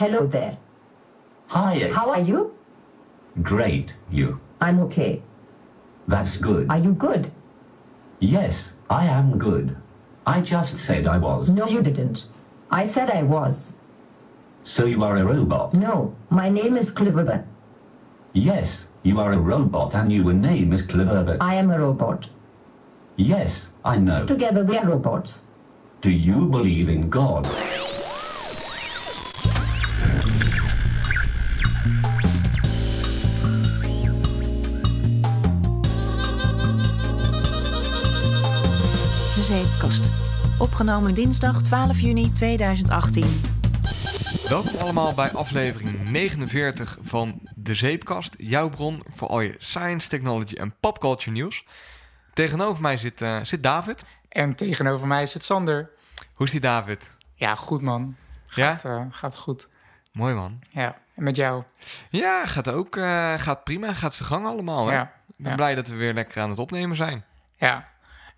Hello there. Hi. How are you? Great. You. I'm okay. That's good. Are you good? Yes, I am good. I just said I was. No, you didn't. I said I was. So you are a robot? No, my name is Cliverbert. Yes, you are a robot and your name is Cleverbert. I am a robot. Yes, I know. Together we are robots. Do you believe in God? Opgenomen dinsdag 12 juni 2018. Welkom allemaal bij aflevering 49 van De Zeepkast. Jouw bron voor al je science, technology en popculture nieuws. Tegenover mij zit, eh, zit David. En tegenover mij zit Sander. Hoe is die David? Ja, goed man. Ja? Gaat, eh, gaat goed. Mooi man. Ja, en met jou? Ja, gaat ook eh, gaat prima. Gaat zijn gang allemaal. Hè? Ja, Ik ben ja. blij dat we weer lekker aan het opnemen zijn. Ja.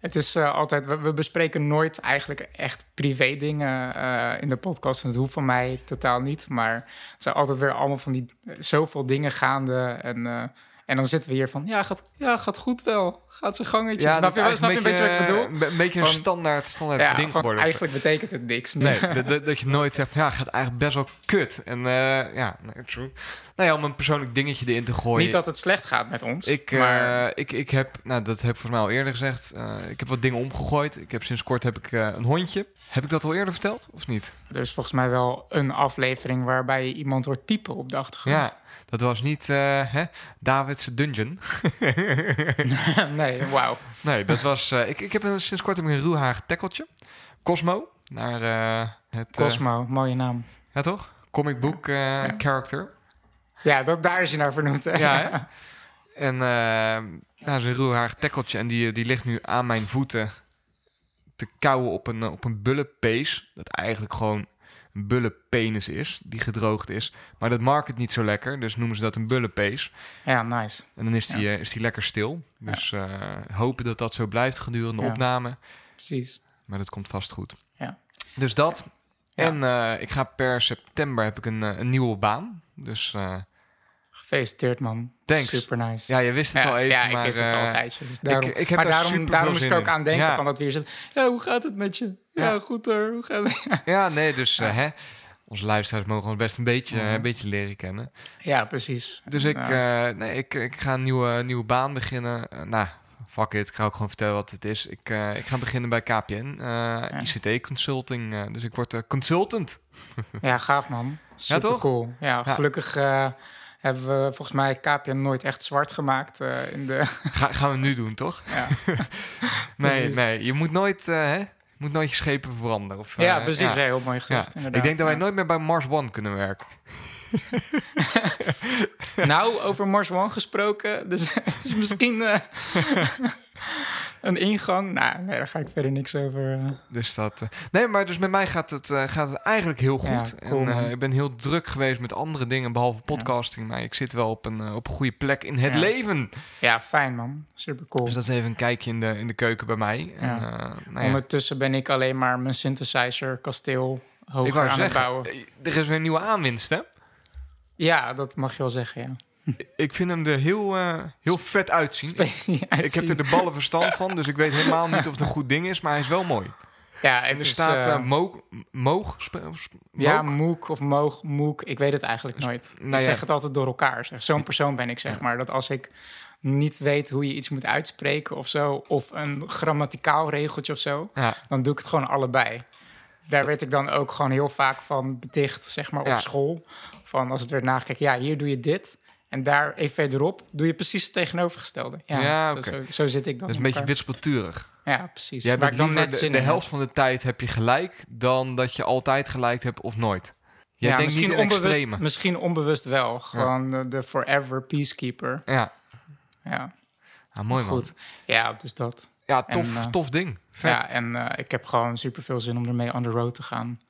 Het is eh, altijd, we, bespreken nooit eigenlijk echt privé dingen eh, in de podcast. En dat hoeft van mij totaal niet. Maar er zijn altijd weer allemaal van die eh, zoveel dingen gaande. En, en dan zitten we hier van, ja, gaat, ja, gaat goed wel. Gaat zijn gangetje. snap dat je, is snap je een beetje wat ik bedoel? Een beetje een Van- standaard, standaard Ja, ding geworden. eigenlijk betekent het niks. nu. Nee, dat, dat, je nooit zegt ja, gaat eigenlijk best wel kut. En eh, ja, true. Nou ja, om een persoonlijk dingetje erin te gooien. Niet dat het slecht gaat met ons. Ik, eh, maar ik, ik heb, nou dat heb ik volgens mij al eerder gezegd. eh, ik heb wat dingen omgegooid. Ik heb sinds kort heb ik eh, een hondje. Heb ik dat al eerder verteld of niet? er is volgens mij wel een aflevering waarbij je iemand hoort piepen op de achtergrond. Ja, dat was niet eh hè, David's Dungeon. nee, wauw. nee, dat was. eh, ik, ik heb een, sinds kort heb ik een ruwhaag tekkeltje. Cosmo. Naar eh, het. Cosmo, mooie naam. ja, toch? Comic book eh, character. Ja, dat, daar is je naar vernoemd. Hè? Ja, hè? En uh, nou, zijn ruwhaag tekkeltje. En die, die ligt nu aan mijn voeten te kauwen op een, op een bullenpees. Dat eigenlijk gewoon een bullenpenis is, die gedroogd is. Maar dat market niet zo lekker, dus noemen ze dat een bullenpees. Ja, nice. En dan is die, eh, is die lekker stil. Dus eh, hopen dat dat zo blijft gedurende de Ja. opname. Precies. Maar dat komt vast goed. Ja. Dus dat. En eh, ik ga per september heb ik een, een nieuwe baan. Dus Gefeliciteerd, man. Thanks. Super nice. ja, je wist het ja, al even, ja, ik maar... wist het eh, al een tijdje. Dus daarom, ik heb maar daar daarom, daarom moest ik ook aan denken Ja. van dat we hier zitten. Ja, hoe gaat het met je? Ja, Ja. goed hoor. Hoe gaat het? Ja, nee, dus eh, hè, onze luisteraars mogen ons best een beetje, eh, een beetje leren kennen. ja, precies. Dus ik, Ja. nee, ik, ik ga een nieuwe, nieuwe baan beginnen. Nou, fuck it, ik ga ook gewoon vertellen wat het is. Ik, ik ga beginnen bij KPN, ICT Consulting. dus ik word consultant. ja, gaaf man. Super toch? cool. Ja, Ja. gelukkig hebben we volgens mij KPN nooit echt zwart gemaakt eh, in de... Ga, gaan we nu doen, toch? Ja. nee, nee, je moet nooit, eh, hè, je moet nooit je schepen veranderen. Of, ja, eh, precies. ja. Heel mooi gezegd. Ik denk dat wij nooit meer bij Mars One kunnen werken. Nou, over Mars One gesproken. Dus, dus misschien eh, een ingang. Nou, nee, daar ga ik verder niks over. eh. Dus dat. eh, nee, maar dus met mij gaat het, gaat het eigenlijk heel goed. Ja, cool, en man. ik ben heel druk geweest met andere dingen, behalve podcasting. Maar ik zit wel op een, op een goede plek in het Ja. leven. Ja, fijn man. Super cool. Dus dat is even een kijkje in de, in de keuken bij mij. En, nou ja, Ondertussen ben ik alleen maar mijn synthesizer kasteel hoger wou aan het bouwen. er is weer een nieuwe aanwinst, hè? Ja, dat mag je wel zeggen, ja. Ik vind hem er heel, eh, heel vet uitzien. Specie Ik heb er de ballen verstand van, dus ik weet helemaal niet of het een goed ding is, maar hij is wel mooi. Ja, En er is, staat eh, moog, moog, ja, moog? moek of moog, moek. Ik weet het eigenlijk nooit. nou ik ja. zeg het altijd door elkaar. Zeg. Zo'n persoon ben ik, zeg maar. Dat als ik niet weet hoe je iets moet uitspreken of zo... of een grammaticaal regeltje of zo... Ja. dan doe ik het gewoon allebei. Daar werd ik dan ook gewoon heel vaak van beticht, zeg maar, op Ja. school. Van als het werd nagekeken, ja, hier doe je dit... En daar even verderop doe je precies het tegenovergestelde. Ja, Ja, dat- oké. zo, zo zit ik dan. Dat is een beetje wispelturig. Ja, precies. Jij bent dan net de, de helft van de tijd heb je gelijk dan dat je altijd gelijk hebt of nooit. Jij ja, denkt niet in onbewust, extreme. misschien onbewust wel. Gewoon de, de forever peacekeeper. Ja, Ja, mooi man. goed. Ja, dus dat. Ja, tof, En, eh, tof ding. Vet. Ja, en eh, ik heb gewoon super veel zin om ermee on the road te gaan.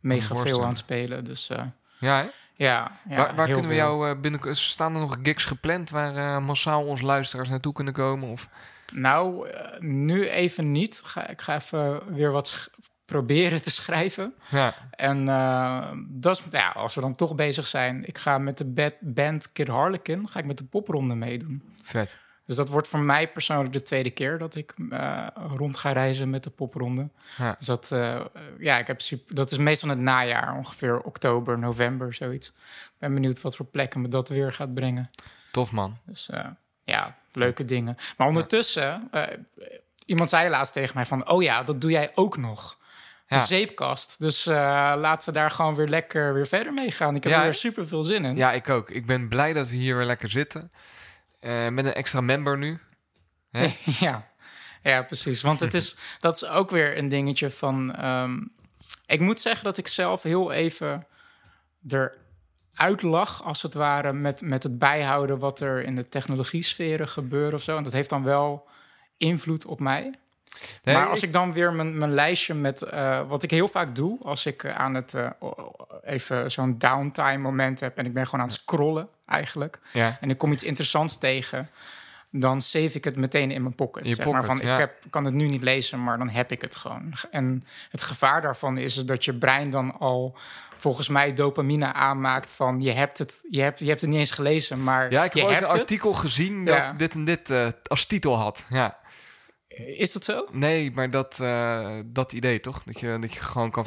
Mega veel aan het spelen. Dus eh, Ja, hè? ja, ja. waar waar kunnen we jou eh, binnen... Staan er nog gigs gepland waar eh, massaal onze luisteraars naartoe kunnen komen? Of... Nou, eh, nu even niet. Ga, ik ga even weer wat proberen te schrijven. Ja. En dat is, ja, als we dan toch bezig zijn, ik ga met de bad- band Kid Harlequin, ga ik met de popronde meedoen. Vet. Dus dat wordt voor mij persoonlijk de tweede keer dat ik eh, rond ga reizen met de popronde. Ja. Dus dat, eh, ja, ik heb super, dat is meestal het najaar, ongeveer oktober, november, zoiets. Ik ben benieuwd wat voor plekken me dat weer gaat brengen. Tof, man. Dus eh, ja, leuke dingen. Maar ondertussen, iemand zei laatst tegen mij van... oh ja, dat doe jij ook nog. De zeepkast. Dus laten we daar gewoon weer lekker weer verder mee gaan. Ik heb Ja, er weer super veel zin in. Ja, ik ook. Ik ben blij dat we hier weer lekker zitten. Eh, met een extra member nu. Hè? ja. ja, precies. Want het is, dat is ook weer een dingetje van... ehm, ik moet zeggen dat ik zelf heel even eruit lag, als het ware... Met, met het bijhouden wat er in de technologie-sferen gebeurt of zo. En dat heeft dan wel invloed op mij. Nee, maar als ik dan weer mijn, mijn lijstje met... eh, wat ik heel vaak doe, als ik eh, aan het... eh, even zo'n downtime moment heb... en ik ben gewoon aan het scrollen eigenlijk... Ja. en ik kom iets interessants tegen... dan save ik het meteen in mijn pocket. Je zeg maar, pocket, van, ja. Ik heb, kan het nu niet lezen, maar dan heb ik het gewoon. En het gevaar daarvan is dat je brein dan al... volgens mij dopamine aanmaakt van... je hebt het, je hebt, je hebt het niet eens gelezen, maar Ja, ik je heb ooit hebt een het. artikel gezien Ja. dat dit en dit als titel had. Ja. Is dat zo? Nee, maar dat, eh, dat idee toch? Dat je, dat je gewoon kan...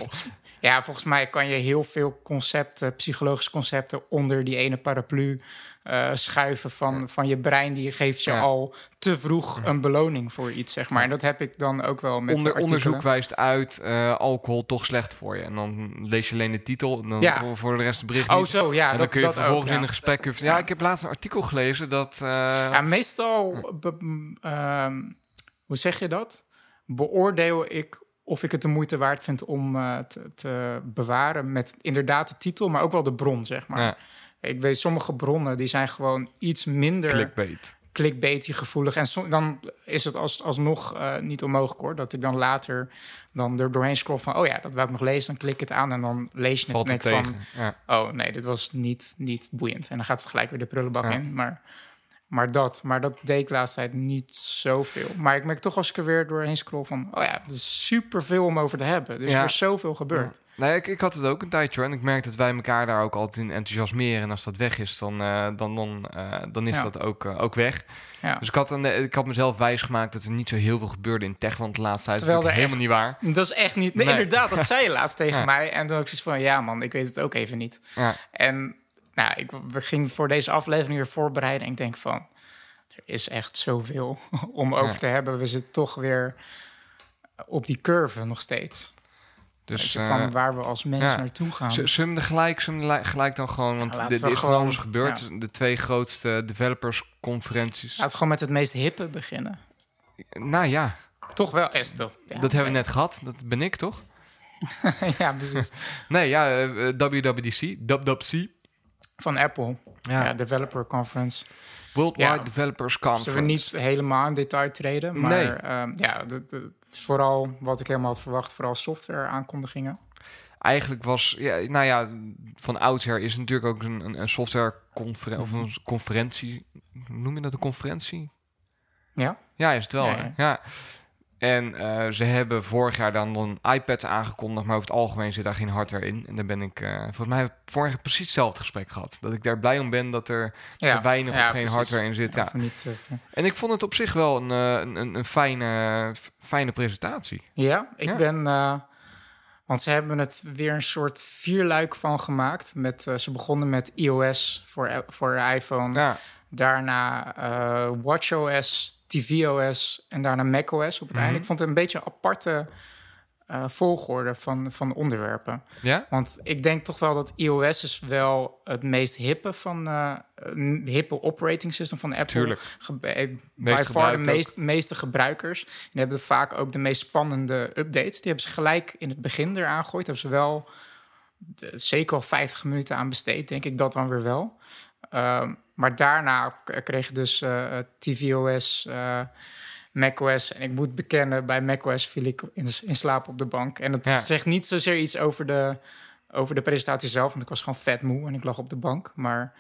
Ja, volgens mij kan je heel veel concepten, psychologische concepten, onder die ene paraplu eh, schuiven van, van je brein. Die geeft je Ja. al te vroeg een beloning voor iets, zeg maar. En dat heb ik dan ook wel met Onder, onderzoek wijst uit eh, alcohol toch slecht voor je. En dan lees je alleen de titel en dan Ja. voor, voor de rest het bericht Oh, niet. zo, ja. en dan dat, kun je vervolgens ook, in een gesprek... Ja, ik heb laatst een artikel gelezen dat... Ja, meestal, ehm, hoe zeg je dat? Beoordeel ik of ik het de moeite waard vind om eh, te, te bewaren met inderdaad de titel, maar ook wel de bron, zeg maar. Ja. Ik weet, sommige bronnen die zijn gewoon iets minder clickbait. clickbaity gevoelig. En dan is het als, alsnog eh, niet onmogelijk hoor. Dat ik dan later dan er doorheen scroll van... oh ja, dat wou ik nog lezen. Dan klik ik het aan en dan lees je het tegen. van... Ja. oh nee, dit was niet, niet boeiend. En dan gaat het gelijk weer de prullenbak Ja. in. Maar, maar dat, maar dat deed ik laatst tijd niet zoveel. Maar ik merk toch als ik er weer doorheen scroll van... oh ja, er is super veel om over te hebben. Dus Ja. er is zoveel gebeurd. Nee, ik, ik had het ook een tijdje. En ik merk dat wij elkaar daar ook altijd in enthousiasmeren. En als dat weg is, dan, eh, dan, dan, eh, dan is Ja. dat ook, eh, ook weg. Ja. Dus ik had, een, ik had mezelf wijsgemaakt dat er niet zo heel veel gebeurde in Techland de laatste tijd. Dat is Terwijl natuurlijk er helemaal niet waar. Dat is echt niet... Nee, Nee. inderdaad, dat zei je laatst tegen Ja. mij. En toen had ik zoiets van... ja man, ik weet het ook even niet. Ja. En nou, ik we gingen voor deze aflevering weer voorbereiden. En ik denk van, er is echt zoveel om over Ja. te hebben. We zitten toch weer op die curve nog steeds. Dus je, eh, van waar we als mens ja. naartoe gaan. z- zullen we hem er gelijk, er gelijk dan gewoon... Want Ja, dit is van gewoon- alles gebeurd. De twee grootste developersconferenties. Laten we gewoon met het meest hippe beginnen. Nou ja, Toch wel is dat. Dat hebben we net gehad. Dat ben ik toch? ja, precies. Nee, ja, eh, eh, WWDC, WWDC. Van Apple. Ja, Ja. Developer Conference. Worldwide Ja. Developers Conference. Zullen we niet helemaal in detail treden. Maar Nee. ehm, ja, de, de- vooral wat ik helemaal had verwacht. Vooral software aankondigingen. Eigenlijk was, ja, nou ja, van oudsher is natuurlijk ook een, een, een softwareconferentie of Mhm. een conferentie. Hoe Noem je dat een conferentie? Ja? Ja, is het wel. Ja, hè? ja. ja. En eh, ze hebben vorig jaar dan, dan iPads aangekondigd, maar over het algemeen zit daar geen hardware in. En daar ben ik, eh volgens mij, vorig jaar precies hetzelfde gesprek gehad. Dat ik daar blij om ben dat er Ja. te weinig Ja, of geen precies. hardware in zit. Ja. Niet, eh, En ik vond het op zich wel een, een, een, een fijne, fijne presentatie. Ja, ik ben. want ze hebben het weer een soort vierluik van gemaakt. Met, ze begonnen met iOS voor, voor iPhone. Ja, Daarna WatchOS, tvOS en daarna macOS op het einde. Ik vond het een beetje een aparte eh, volgorde van, van onderwerpen. ja? Want ik denk toch wel dat iOS is wel het meest hippe van eh, hippe operating system van Apple. Tuurlijk. Ge- eh, By far de meest, meeste gebruikers. Die hebben vaak ook de meest spannende updates. Die hebben ze gelijk in het begin eraan gegooid. Hebben ze wel de- zeker al 50 minuten aan besteed, denk ik dat dan weer wel. Ehm, maar daarna kreeg je dus eh, tvOS, eh macOS. En ik moet bekennen, bij macOS viel ik in, in slaap op de bank. En het Ja. zegt niet zozeer iets over de, over de presentatie zelf, want ik was gewoon vet moe en ik lag op de bank. Maar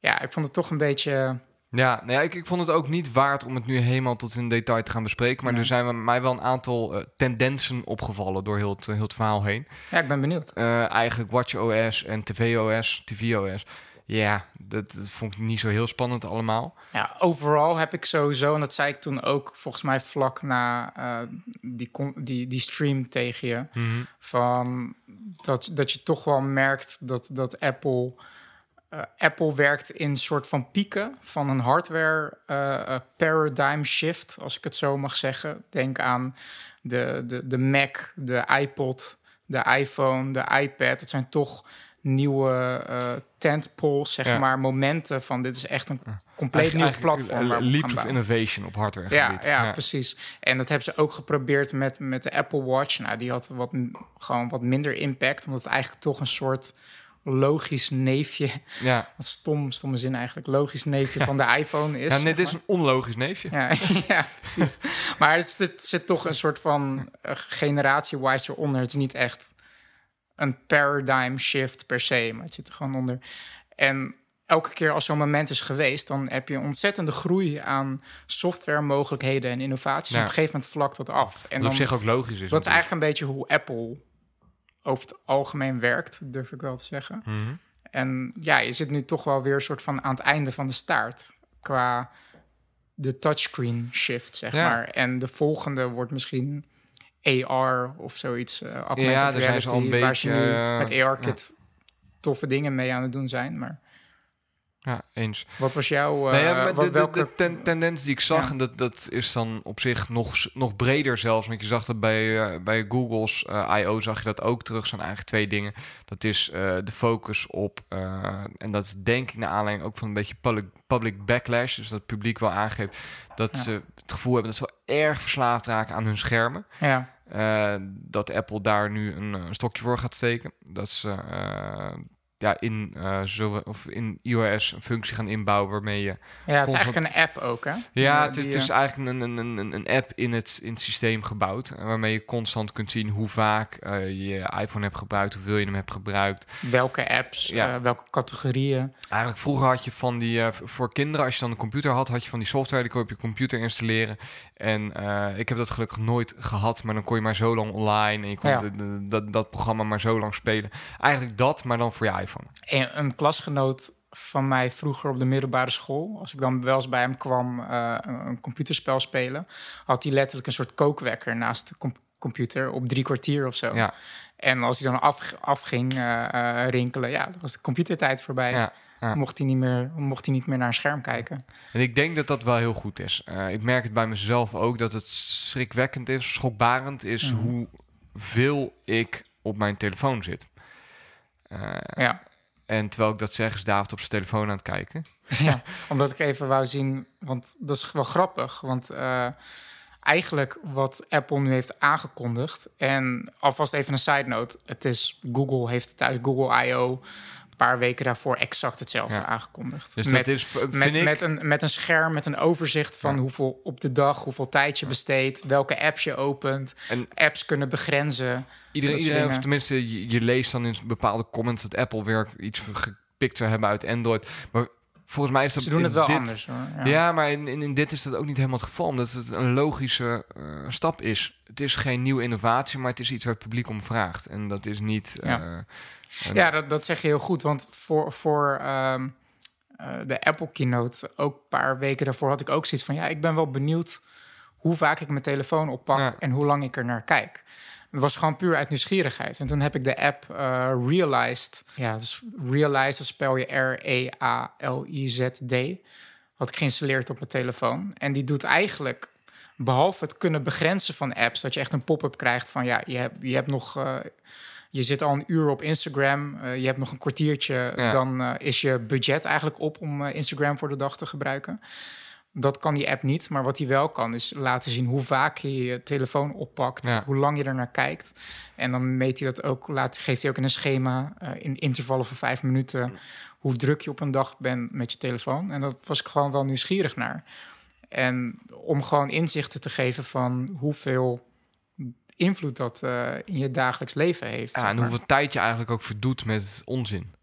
ja, ik vond het toch een beetje Ja, nou ja ik, ik vond het ook niet waard om het nu helemaal tot in detail te gaan bespreken. Maar Nee. er zijn mij wel een aantal eh, tendensen opgevallen door heel het, heel het verhaal heen. Ja, ik ben benieuwd. Eh, eigenlijk WatchOS en tvOS, tvOS. Ja, dat, dat vond ik niet zo heel spannend allemaal. Ja, overal heb ik sowieso, en dat zei ik toen ook volgens mij vlak na eh, die, die, die stream tegen je, van dat, dat je toch wel merkt dat, dat Apple, eh, Apple werkt in soort van pieken van een hardware eh, paradigm shift, als ik het zo mag zeggen. Denk aan de, de, de Mac, de iPod, de iPhone, de iPad. Dat zijn toch nieuwe eh tentpoles, zeg Ja. maar, momenten van dit is echt een compleet nieuw platform. een leap of innovation op hardware Ja, ja, precies. En dat hebben ze ook geprobeerd met, met de Apple Watch. Nou, die had wat, gewoon wat minder impact, omdat het eigenlijk toch een soort logisch neefje, ja. wat stom, stomme zin eigenlijk, logisch neefje van de iPhone is. ja, nee, dit is een onlogisch neefje. Ja, ja, precies. Maar het, zit- zit toch een soort van uh, generatie-wise eronder. Het is niet echt een paradigm shift per se, maar het zit er gewoon onder. En elke keer als zo'n moment is geweest, dan heb je een ontzettende groei aan software mogelijkheden en innovaties. Ja. En op een gegeven moment vlakt dat af. En Dat dan, op zich ook logisch is. dat is eigenlijk een beetje hoe Apple over het algemeen werkt, durf ik wel te zeggen. Mhm. En ja, je zit nu toch wel weer een soort van aan het einde van de staart. Qua de touchscreen shift, zeg Ja. maar. En de volgende wordt misschien AR of zoiets. augmented Ja, daar zijn ze al een reality, waar ze beetje, nu eh, met AR-kit toffe dingen mee aan het doen zijn. Maar Ja, eens. wat was jouw... eh, Nou ja, maar wat, de, welke... de ten- tendens die ik zag, Ja. en dat, dat is dan op zich nog, nog breder zelfs. Want je zag dat bij, bij Google's I.O. zag je dat ook terug. zijn eigenlijk twee dingen. Dat is de focus op, en dat is denk ik naar aanleiding ook van een beetje public, public backlash. Dus dat het publiek wel aangeeft dat Ja. ze het gevoel hebben dat ze wel erg verslaafd raken aan hun schermen. Ja, dat Apple daar nu een, eh, een stokje voor gaat steken. Dat ze eh, ja, in, eh, zullen, of in iOS een functie gaan inbouwen waarmee je... ja het is eigenlijk een app ook, hè? Ja, Die, het is, die, het is eh, eigenlijk een, een, een, een app in het, in het systeem gebouwd. eh, Waarmee je constant kunt zien hoe vaak eh, je iPhone hebt gebruikt, hoeveel je hem hebt gebruikt. welke apps, Ja. eh, welke categorieën. Eigenlijk vroeger had je van die, eh, voor kinderen, als je dan een computer had, had je van die software, die kon je op je computer installeren. En eh, ik heb dat gelukkig nooit gehad, maar dan kon je maar zo lang online en je kon Ja. de- de- dat, dat programma maar zo lang spelen. Eigenlijk dat, maar dan voor je iPhone. Een, een klasgenoot van mij vroeger op de middelbare school, als ik dan wel eens bij hem kwam eh, een, computerspel spelen, had hij letterlijk een soort kookwekker naast de com- computer op drie kwartier of zo. Ja, En als hij dan af, afging eh, eh, rinkelen, ja, dan was de computertijd voorbij. ja. ja. Mocht, hij niet meer, mocht hij niet meer naar een scherm kijken. En ik denk dat dat wel heel goed is. Ik merk het bij mezelf ook dat het schrikwekkend is, schokbarend is Mhm. hoeveel ik op mijn telefoon zit. Eh, Ja. en terwijl ik dat zeg, is David op zijn telefoon aan het kijken. ja, omdat ik even wou zien, want dat is wel grappig. Want eh, eigenlijk wat Apple nu heeft aangekondigd, en alvast even een side note: het is Google heeft het uit Google I.O. paar weken daarvoor exact hetzelfde Ja. aangekondigd. Dus met, dat is, vind met, ik... met, een, met een scherm, met een overzicht van Ja. hoeveel op de dag, hoeveel tijd je besteedt, welke apps je opent, En apps kunnen begrenzen. iedereen, iedereen of tenminste, je, je leest dan in bepaalde comments dat Apple weer iets gepikt zou hebben uit Android. Maar volgens mij is dat Ze doen het wel dit, anders. Hoor. Ja, maar in, in, in dit is dat ook niet helemaal het geval. Omdat het een logische eh, stap is. Het is geen nieuwe innovatie, maar het is iets waar het publiek om vraagt. En dat is niet... Ja. Ja, dat, dat zeg je heel goed. Want voor, voor ehm, eh, de Apple keynote, ook een paar weken daarvoor, had ik ook zoiets van: ja, ik ben wel benieuwd hoe vaak ik mijn telefoon oppak Ja. en hoe lang ik er naar kijk. Het was gewoon puur uit nieuwsgierigheid. En toen heb ik de app eh, Realized. Ja, dus Realized, dat spel je R-E-A-L-I-Z-D. Had ik geïnstalleerd op mijn telefoon. En die doet eigenlijk, behalve het kunnen begrenzen van apps, dat je echt een pop-up krijgt van ja, je hebt, je hebt nog. eh, je zit al een uur op Instagram, eh, je hebt nog een kwartiertje, Ja. dan eh, is je budget eigenlijk op om eh, Instagram voor de dag te gebruiken. Dat kan die app niet, maar wat hij wel kan is laten zien hoe vaak je je telefoon oppakt, Ja. hoe lang je er naar kijkt. En dan meet hij dat ook, laat, geeft hij ook in een schema in intervallen van vijf minuten hoe druk je op een dag bent met je telefoon. En dat was ik gewoon wel nieuwsgierig naar. En om gewoon inzichten te geven van hoeveel invloed dat eh, in je dagelijks leven heeft. ja, zeg en hoeveel tijd je eigenlijk ook verdoet met onzin.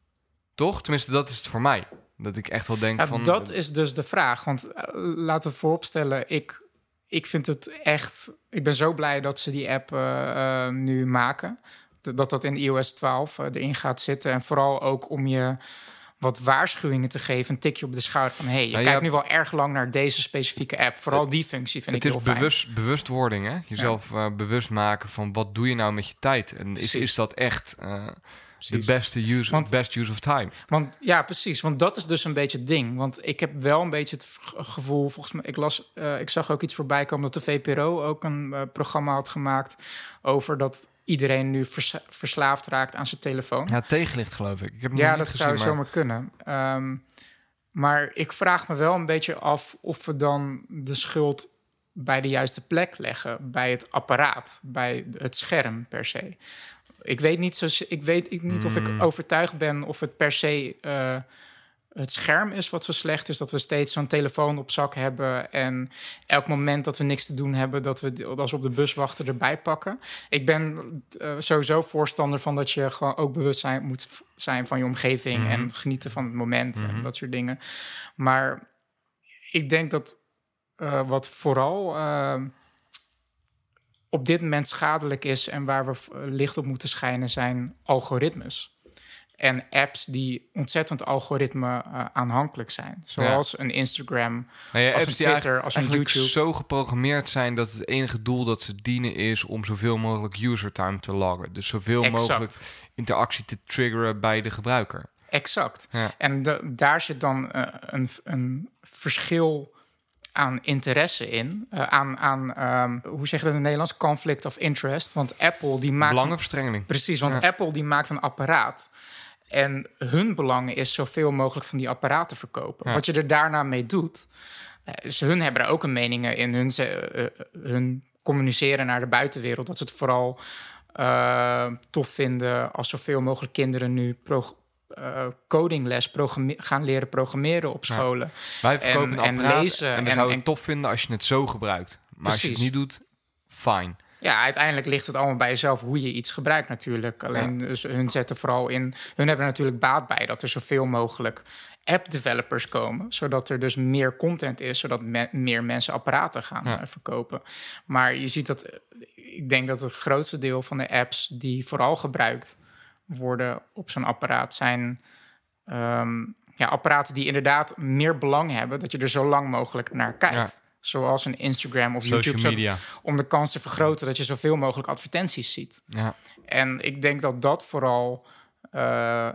Toch? Tenminste, dat is het voor mij. Dat ik echt wel denk Ja, van... dat is dus de vraag. Want eh, laten we vooropstellen, ik, ik vind het echt... Ik ben zo blij dat ze die app eh, nu maken. Dat dat in iOS 12 eh, erin gaat zitten. En vooral ook om je wat waarschuwingen te geven. Een tikje op de schouder van... hé, hey, je Nou, kijkt ja, nu wel erg lang naar deze specifieke app. Vooral die functie vind het ik is heel fijn. bewust, bewustwording, hè? Jezelf eh, bewust maken van wat doe je nou met je tijd? En is, Precies. is dat echt eh, de beste use, Want- best use of time? Want ja, precies. Want dat is dus een beetje het ding. Want ik heb wel een beetje het gevoel, volgens mij, ik las, eh, ik zag ook iets voorbij komen dat de VPRO ook een programma had gemaakt over dat iedereen nu vers- verslaafd raakt aan zijn telefoon. Ja, tegenlicht geloof ik. Ik heb Ja, dat zou maar- zomaar kunnen. Ehm, maar ik vraag me wel een beetje af of we dan de schuld bij de juiste plek leggen. Bij het apparaat, bij het scherm per se. Ik weet niet, zo, ik weet niet of Hmm. ik overtuigd ben of het per se eh, het scherm is wat zo slecht is. Dat we steeds zo'n telefoon op zak hebben. En elk moment dat we niks te doen hebben, dat we als we op de bus wachten erbij pakken. Ik ben eh, sowieso voorstander van dat je gewoon ook bewust zijn, moet zijn van je omgeving en genieten van het moment en dat soort dingen. Maar ik denk dat eh, wat vooral eh, op dit moment schadelijk is en waar we licht op moeten schijnen, zijn algoritmes. En apps die ontzettend algoritme eh, aanhankelijk zijn. Zoals een Instagram, Nou ja, als apps een Twitter, als een YouTube. zo geprogrammeerd zijn dat het enige doel dat ze dienen is om zoveel mogelijk user time te loggen. Dus zoveel Exact. mogelijk interactie te triggeren bij de gebruiker. Exact. Ja. En de- daar zit dan eh, een, een verschil aan interesse in. Eh, aan, aan ehm, hoe zeg je dat in het Nederlands? Conflict of interest. Want Apple die maakt... Belangenverstrengeling. Precies, want. Apple die maakt een apparaat. En hun belang is zoveel mogelijk van die apparaten verkopen. Ja. Wat je er daarna mee doet... eh, Dus hun hebben er ook een meningen in. Hun, ze- eh, eh, hun communiceren naar de buitenwereld. Dat ze het vooral tof vinden als zoveel mogelijk kinderen nu prog- eh, codingles gaan leren programmeren op scholen. Wij verkopen En- een en apparaat en, lezen we en- zouden en- het tof vinden als je het zo gebruikt. Maar als je het niet doet, fine. Ja, uiteindelijk ligt het allemaal bij jezelf hoe je iets gebruikt natuurlijk. Alleen dus hun zetten vooral in... Hun hebben natuurlijk baat bij dat er zoveel mogelijk app-developers komen. Zodat er dus meer content is, zodat me- meer mensen apparaten gaan Ja. eh, verkopen. Maar je ziet dat... Ik denk dat het grootste deel van de apps die vooral gebruikt worden op zo'n apparaat zijn... ehm, ja, apparaten die inderdaad meer belang hebben... dat je er zo lang mogelijk naar kijkt. Zoals een Instagram of Social YouTube. media. om de kans te vergroten dat je zoveel mogelijk advertenties ziet. Ja. En ik denk dat dat vooral eh,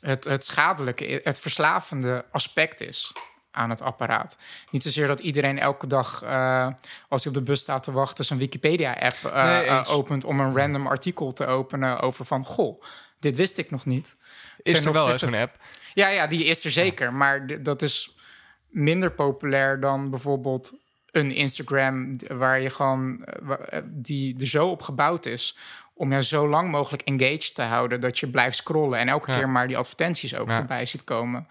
het, het schadelijke, het verslavende aspect is aan het apparaat. Niet zozeer dat iedereen elke dag, eh, als hij op de bus staat te wachten, zijn Wikipedia-app eh, Nee, opent om een random artikel te openen over van, goh, dit wist ik nog niet. Is Ten er wel zo'n app? Ja, ja, die is er zeker. Maar dat is minder populair dan bijvoorbeeld een Instagram... waar je gewoon... eh, eh, die er zo op gebouwd is... om jou zo lang mogelijk engaged te houden... dat je blijft scrollen en elke Ja. keer maar die advertenties ook Ja. voorbij ziet komen.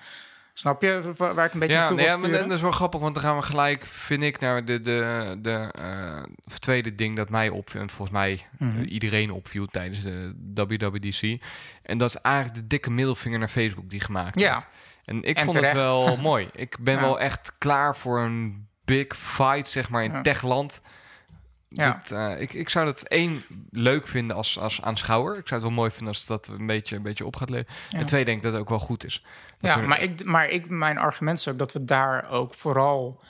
Snap je wa- waar ik een beetje Ja, naartoe nee, wil ja maar dat is wel grappig, want dan gaan we gelijk, vind ik, naar de, de, de eh, tweede ding dat mij opviel. en Volgens mij Mhm. iedereen opviel tijdens de WWDC. En dat is eigenlijk de dikke middelvinger naar Facebook die gemaakt Ja. werd. En ik En vond terecht. het wel mooi. Ik ben Ja. wel echt klaar voor een big fight, zeg maar, in Ja. techland. Ja. Dat, eh, ik, ik zou dat één leuk vinden als, als aanschouwer. Ik zou het wel mooi vinden als dat een beetje, een beetje op gaat leven. Ja. En twee, denk ik dat het ook wel goed is. Dat Ja, er- maar, ik, maar ik, mijn argument is ook dat we daar ook vooral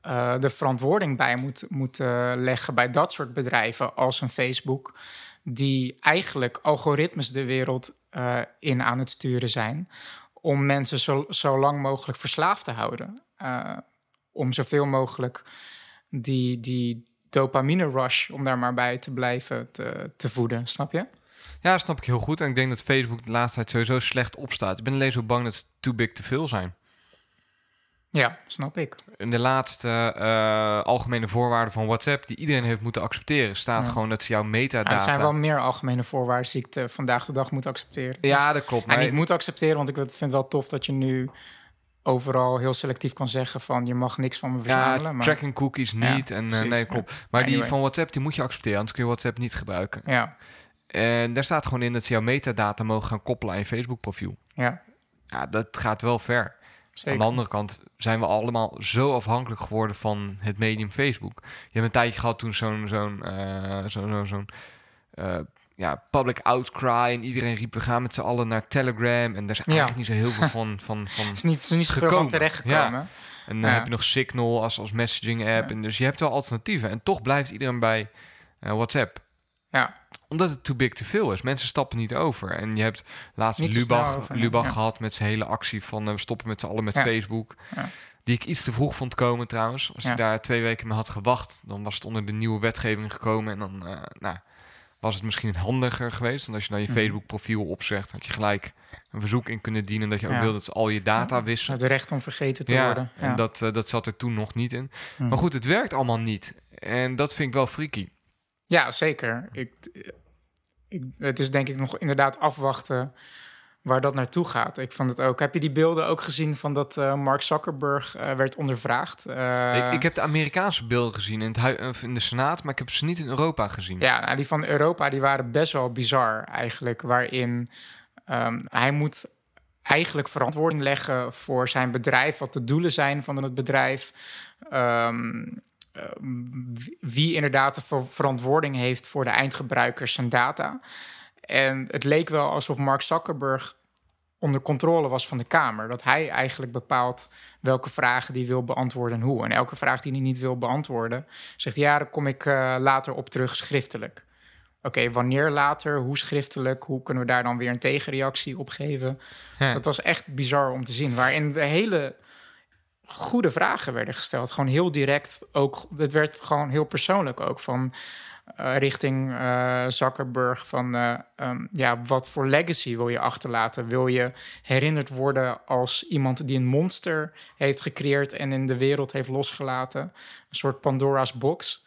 eh, de verantwoording bij moeten moeten leggen bij dat soort bedrijven als een Facebook, die eigenlijk algoritmes de wereld eh, in aan het sturen zijn om mensen zo, zo lang mogelijk verslaafd te houden. Eh, om zoveel mogelijk die, die dopamine rush, om daar maar bij te blijven te, te voeden, snap je? Ja, snap ik heel goed. En ik denk dat Facebook de laatste tijd sowieso slecht opstaat. Ik ben alleen zo bang dat ze too big te veel zijn. Ja, snap ik. In de laatste eh, algemene voorwaarden van WhatsApp, die iedereen heeft moeten accepteren, staat Ja. gewoon dat ze jouw Ja, metadata. er zijn wel meer algemene voorwaarden die ik vandaag de dag moet accepteren. Ja, dat klopt. En Maar niet moet accepteren, want ik vind het wel tof dat je nu overal heel selectief kan zeggen van je mag niks van me verzamelen. ja, maar, tracking cookies Ja, niet. en eh, nee, ja. klopt. Maar die van WhatsApp, die moet je accepteren, anders kun je WhatsApp niet gebruiken. ja, En daar staat gewoon in dat ze jouw metadata mogen gaan koppelen aan je Facebook profiel. ja. Ja, dat gaat wel ver. Zeker. Aan de andere kant zijn we allemaal zo afhankelijk geworden van het medium Facebook. Je hebt een tijdje gehad toen zo'n zo'n eh, zo, zo, zo'n eh, ja, public outcry en iedereen riep we gaan met z'n allen naar Telegram en daar is Ja. eigenlijk niet zo heel veel van van van. is niet, is niet zoveel van gekomen. En dan Ja. heb je nog Signal als als messaging app en dus je hebt wel alternatieven en toch blijft iedereen bij eh, WhatsApp Ja. Omdat het too big te veel is. Mensen stappen niet over. En je hebt laatst Niet Lubach, over. Lubach Ja. gehad met zijn hele actie van... eh, we stoppen met z'n allen met Ja. Facebook. Ja. Die ik iets te vroeg vond komen trouwens. Als hij daar twee weken mee had gewacht... dan was het onder de nieuwe wetgeving gekomen. En dan eh, nou, was het misschien handiger geweest... dan als je dan je Mhm. Facebook profiel opzegt... dat je gelijk een verzoek in kunnen dienen... dat je ook wil dat ze al je data wissen. Het recht om vergeten te worden. Ja. en dat, eh, dat zat er toen nog niet in. Mhm. Maar goed, het werkt allemaal niet. En dat vind ik wel freaky. Ja, zeker. Ik, ik, het is denk ik nog inderdaad afwachten waar dat naartoe gaat. Ik vond het ook. Heb je die beelden ook gezien van dat eh, Mark Zuckerberg eh, werd ondervraagd? Eh, ik, ik heb de Amerikaanse beelden gezien in, het in de Senaat... maar ik heb ze niet in Europa gezien. Ja, nou, die van Europa die waren best wel bizar eigenlijk. Waarin ehm, hij moet eigenlijk verantwoording leggen voor zijn bedrijf, wat de doelen zijn van het bedrijf. Ehm, eh, wie- wie inderdaad de ver- verantwoording heeft voor de eindgebruikers zijn data. En het leek wel alsof Mark Zuckerberg onder controle was van de Kamer. Dat hij eigenlijk bepaalt welke vragen die wil beantwoorden en hoe. En elke vraag die hij niet wil beantwoorden, zegt ja, daar kom ik eh, later op terug schriftelijk. Oké, wanneer later, hoe schriftelijk, hoe kunnen we daar dan weer een tegenreactie op geven? Dat was echt bizar om te zien, waarin de hele goede vragen werden gesteld. Gewoon heel direct ook. Het werd gewoon heel persoonlijk ook van eh, richting eh, Zuckerberg van eh, ehm, ja, wat voor legacy wil je achterlaten? Wil je herinnerd worden als iemand die een monster heeft gecreëerd en in de wereld heeft losgelaten, een soort Pandora's box,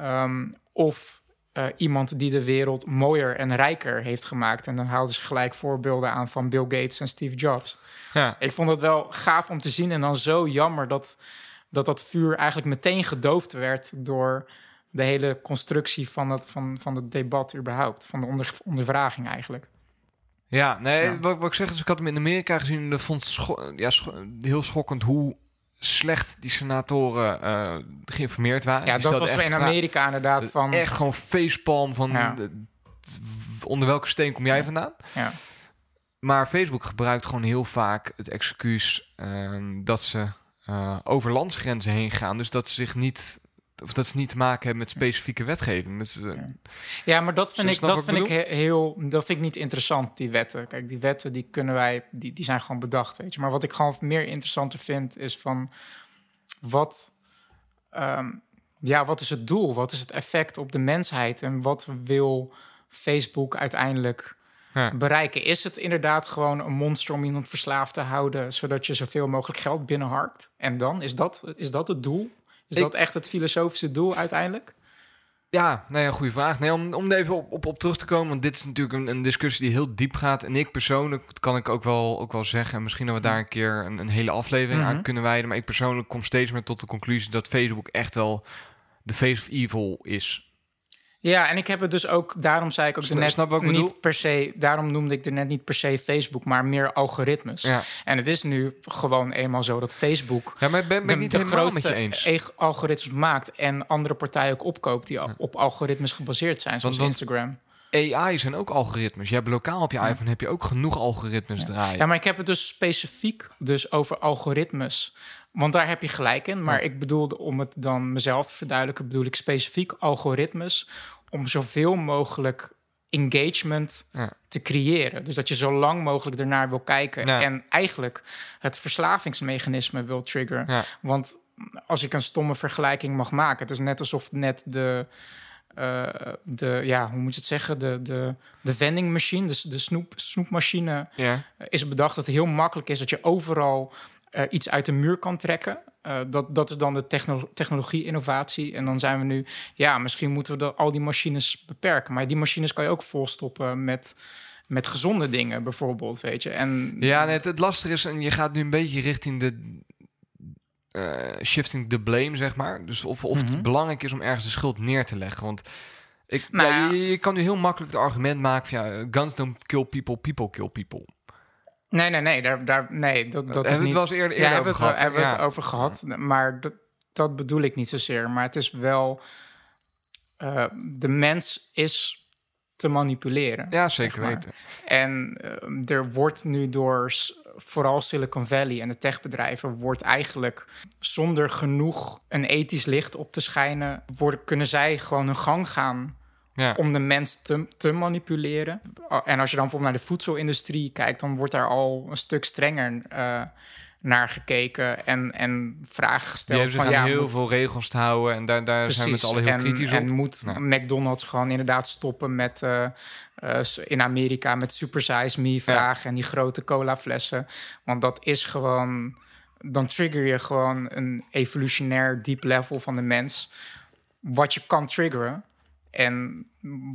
Ehm, of eh, iemand die de wereld mooier en rijker heeft gemaakt? En dan haalden ze gelijk voorbeelden aan van Bill Gates en Steve Jobs. Ja. Ik vond het wel gaaf om te zien en dan zo jammer dat dat, dat vuur eigenlijk meteen gedoofd werd door de hele constructie van het, van, van het debat überhaupt, van de onder, ondervraging eigenlijk. Ja, nee, Ja. Wat, wat ik zeg is, ik had hem in Amerika gezien en dat vond scho- ja, scho- heel schokkend hoe slecht die senatoren eh, geïnformeerd waren. Ja, Die dat was echt in vra- Amerika inderdaad van... Echt gewoon facepalm van Ja. de- onder welke steen kom jij vandaan? Ja, Maar Facebook gebruikt gewoon heel vaak het excuus eh, dat ze eh, over landsgrenzen heen gaan. Dus dat ze zich niet, of dat ze niet te maken hebben met specifieke wetgeving. Dus, ja maar dat vind, ik, dat vind ik ik he- heel... Dat vind ik niet interessant, die wetten. Kijk, die wetten die kunnen wij... Die, die zijn gewoon bedacht, weet je. Maar wat ik gewoon meer interessanter vind, is van... Wat... ehm, ja, wat is het doel? Wat is het effect op de mensheid? En wat wil Facebook uiteindelijk ja. bereiken? Is het inderdaad gewoon een monster om iemand verslaafd te houden, zodat je zoveel mogelijk geld binnenharkt? En dan is dat, is dat het doel? Is Ik- dat echt het filosofische doel uiteindelijk? Ja, nou ja, goede vraag. Nee, om, om er even op, op, op terug te komen, want dit is natuurlijk een, een discussie die heel diep gaat. En ik persoonlijk, dat kan ik ook wel, ook wel zeggen, en misschien dat we daar een keer een, een hele aflevering Mhm. aan kunnen wijden. Maar ik persoonlijk kom steeds meer tot de conclusie dat Facebook echt wel de face of evil is. Ja, en ik heb het dus ook, daarom zei ik ook net snap wat ik niet bedoel? per se, daarom noemde ik er net niet per se Facebook, maar meer algoritmes. Ja, En het is nu gewoon eenmaal zo dat Facebook ja maar ben, ben ik niet helemaal met je eens. e- algoritmes maakt en andere partijen ook opkoopt die op algoritmes gebaseerd zijn, zoals Want- want- Instagram. AI zijn ook algoritmes. Je hebt lokaal op je iPhone heb je ook genoeg algoritmes draaien. Ja, maar ik heb het dus specifiek dus over algoritmes. Want daar heb je gelijk in. Maar ik bedoelde, om het dan mezelf te verduidelijken... bedoel ik specifiek algoritmes... om zoveel mogelijk engagement Ja. te creëren. Dus dat je zo lang mogelijk ernaar wil kijken... Ja. en eigenlijk het verslavingsmechanisme wil triggeren. Want als ik een stomme vergelijking mag maken... het is net alsof net de... eh, de, ja, hoe moet je het zeggen? De, de, de vending machine, dus de snoep, snoepmachine is bedacht dat het heel makkelijk is dat je overal iets uit de muur kan trekken. Eh, dat, dat is dan de techno- technologie-innovatie. En dan zijn we nu, ja, misschien moeten we de, al die machines beperken. Maar die machines kan je ook volstoppen met, met gezonde dingen, bijvoorbeeld, weet je. En Ja, nee, het, het lastige is, en je gaat nu een beetje richting de eh, shifting the blame, zeg maar. Dus of, of Mhm. het belangrijk is om ergens de schuld neer te leggen. Want ik, Nou ja, ja. je, je kan nu heel makkelijk het argument maken van ja, guns don't kill people, people kill people. Nee, nee, nee. Daar, daar, nee dat, dat hebben we is het niet... wel eens eerder- ja, eerder hebben we over gehad, hebben we het ja. over gehad. Maar dat, dat bedoel ik niet zozeer. Maar het is wel... eh, de mens is te manipuleren. Ja, zeker zeg maar. weten. En eh, er wordt nu door vooral Silicon Valley en de techbedrijven... wordt eigenlijk zonder genoeg een ethisch licht op te schijnen... Worden, kunnen zij gewoon hun gang gaan Ja. om de mens te, te manipuleren. En als je dan bijvoorbeeld naar de voedselindustrie kijkt, dan wordt daar al een stuk strenger eh, naar gekeken en, en vragen gesteld. zich van, ja, heel moet- veel regels te houden. En daar, daar zijn we z'n allen heel en, kritisch op. En moet Ja. McDonald's gewoon inderdaad stoppen met eh, eh, in Amerika met Super Size Me vragen en die grote cola flessen. Want dat is gewoon, dan trigger je gewoon een evolutionair diep level van de mens. Wat je kan triggeren. En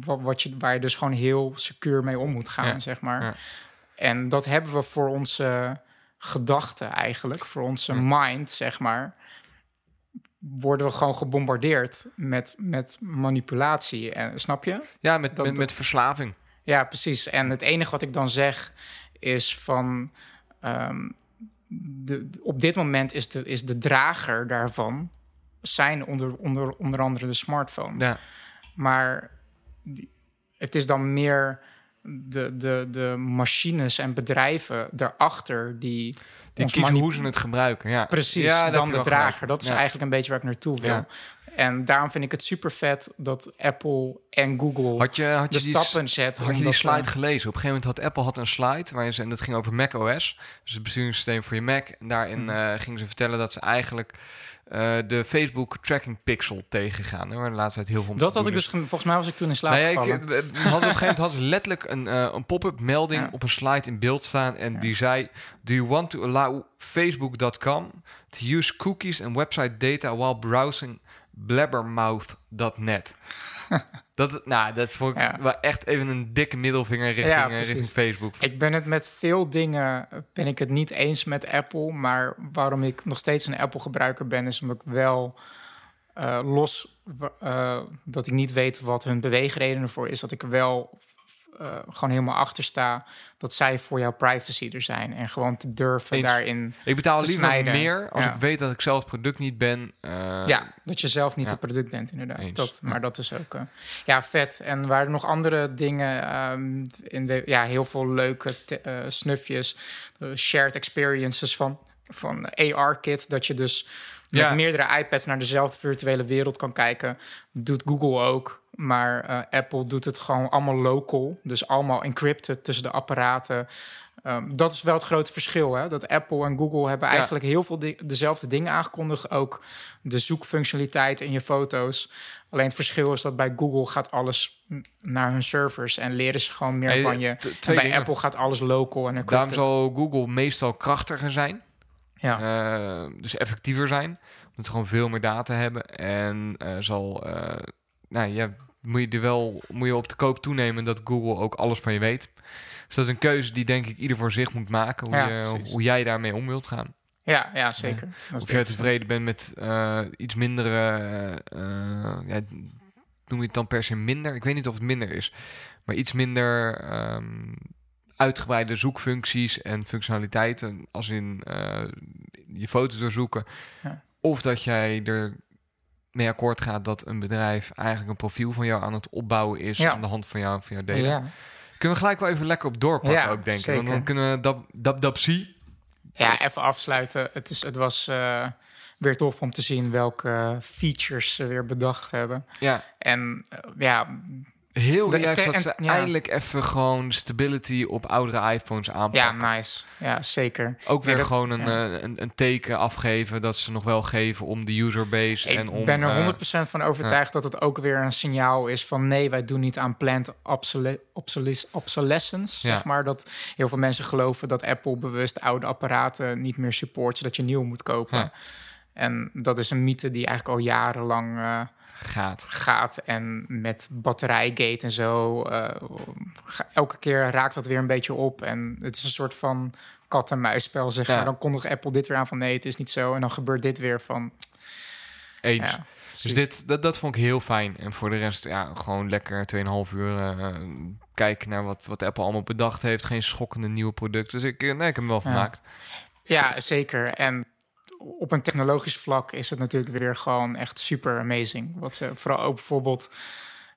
wat, wat je, waar je dus gewoon heel secuur mee om moet gaan, Ja, zeg maar. ja. En dat hebben we voor onze gedachten eigenlijk, voor onze mind, zeg maar. Worden we gewoon gebombardeerd met, met manipulatie. En, snap je? Ja, met, dat- met, met verslaving. Ja, precies. En het enige wat ik dan zeg is van... ehm, de- op dit moment is de, is de drager daarvan... zijn onder, onder, onder andere de smartphone. Ja. Maar die- het is dan meer de, de, de machines en bedrijven daarachter... die, Die kiezen hoe ze het gebruiken. Ja. Precies, Ja, dan de drager. gelijk. Dat is Ja. eigenlijk een beetje waar ik naartoe wil. Ja. En daarom vind ik het super vet dat Apple en Google Had je, had je de die, stappen zetten. Had je die slide eh, gelezen? Op een gegeven moment had Apple had een slide waarin ze, en dat ging over Mac OS, dus het besturingssysteem voor je Mac. En daarin Mhm. eh, gingen ze vertellen dat ze eigenlijk eh, de Facebook tracking pixel tegengaan. Hè, waar de laatste tijd heel veel om Dat had ik dus, ge- volgens mij was ik toen in slaap Nou ja, ik, had op een gegeven moment had ze letterlijk een, een pop-up melding Ja. op een slide in beeld staan. En die zei: Do you want to allow Facebook.com to use cookies and website data while browsing blabbermouth.net? dat, nou, dat vond ik Ja. wel echt even een dikke middelvinger richting, Ja, eh, richting Facebook. Ik ben het met veel dingen ben ik het niet eens met Apple, maar waarom ik nog steeds een Apple gebruiker ben, is omdat ik wel eh, los eh, dat ik niet weet wat hun beweegreden ervoor is, dat ik wel eh, gewoon helemaal achter sta dat zij voor jouw privacy er zijn en gewoon te durven Eens. daarin. Ik betaal liever snijden. meer als Ja. ik weet dat ik zelf het product niet ben. eh, ja, dat je zelf niet ja. het product bent, inderdaad. Eens. Dat, maar dat is ook. eh, ja, vet. En waren er nog andere dingen ehm, in de. Ja, heel veel leuke snufjes. shared experiences van, van AR-kit. Dat je dus met Ja. meerdere iPads naar dezelfde virtuele wereld kan kijken. Doet Google ook. Maar eh, Apple doet het gewoon allemaal local. Dus allemaal encrypted tussen de apparaten. Ehm, dat is wel het grote verschil. Hè? Dat Apple en Google hebben Ja. eigenlijk heel veel di- dezelfde dingen aangekondigd. Ook de zoekfunctionaliteit in je foto's. Alleen het verschil is dat bij Google gaat alles naar hun servers en leren ze gewoon meer van je. En bij dingen. Apple gaat alles local en Daarom zal Google meestal krachtiger zijn. Ja. Eh, dus effectiever zijn. Omdat ze gewoon veel meer data hebben. En eh, zal, eh, nou ja, moet je er wel moet je op de koop toenemen dat Google ook alles van je weet. Dus dat is een keuze die denk ik ieder voor zich moet maken. Hoe, Ja, je, hoe jij daarmee om wilt gaan. ja, ja, zeker. Of jij tevreden bent met iets mindere, ja, noem je het dan per se minder? Ik weet niet of het minder is. Maar iets minder ehm, uitgebreide zoekfuncties en functionaliteiten. Als in eh, je foto's doorzoeken. Ja. Of dat jij er mee akkoord gaat dat een bedrijf eigenlijk een profiel van jou aan het opbouwen is Ja. aan de hand van jou van jouw data. Ja. Kunnen we gelijk wel even lekker op doorpakken Ja, ook, denk ik. Want dan kunnen we dab, dab, dab, zie. ja, even afsluiten. Het, is, het was eh, weer tof om te zien welke features ze weer bedacht hebben. Ja, En eh, ja, Heel relaxed dat ze ja. eindelijk even gewoon stability op oudere iPhones ja, aanpakken. nice. Ja, zeker. Ook weer Ja, dat- gewoon een, ja. eh, een, een teken afgeven dat ze nog wel geven om de userbase Ik en om... ben er eh, 100% van overtuigd dat het ook weer een signaal is van nee, wij doen niet aan planned obsole- obsoles- obsolescence. Ja. Zeg maar dat heel veel mensen geloven dat Apple bewust oude apparaten niet meer support, zodat je nieuw moet kopen. Ja. En dat is een mythe die eigenlijk al jarenlang eh, gaat. gaat. En met batterijgate en zo, eh, elke keer raakt dat weer een beetje op. En het is een soort van kat-en-muisspel, zeg Ja. maar. Dan kondigt Apple dit weer aan van nee, het is niet zo. En dan gebeurt dit weer van Eens. Ja. Dus dit, dat, dat vond ik heel fijn. En voor de rest, ja, gewoon lekker 2,5 uur eh, kijken naar wat, wat Apple allemaal bedacht heeft. Geen schokkende nieuwe producten. Dus ik, eh, nee, ik heb hem wel vermaakt. Ja, zeker. En op een technologisch vlak is het natuurlijk weer gewoon echt super amazing. Wat ze vooral ook bijvoorbeeld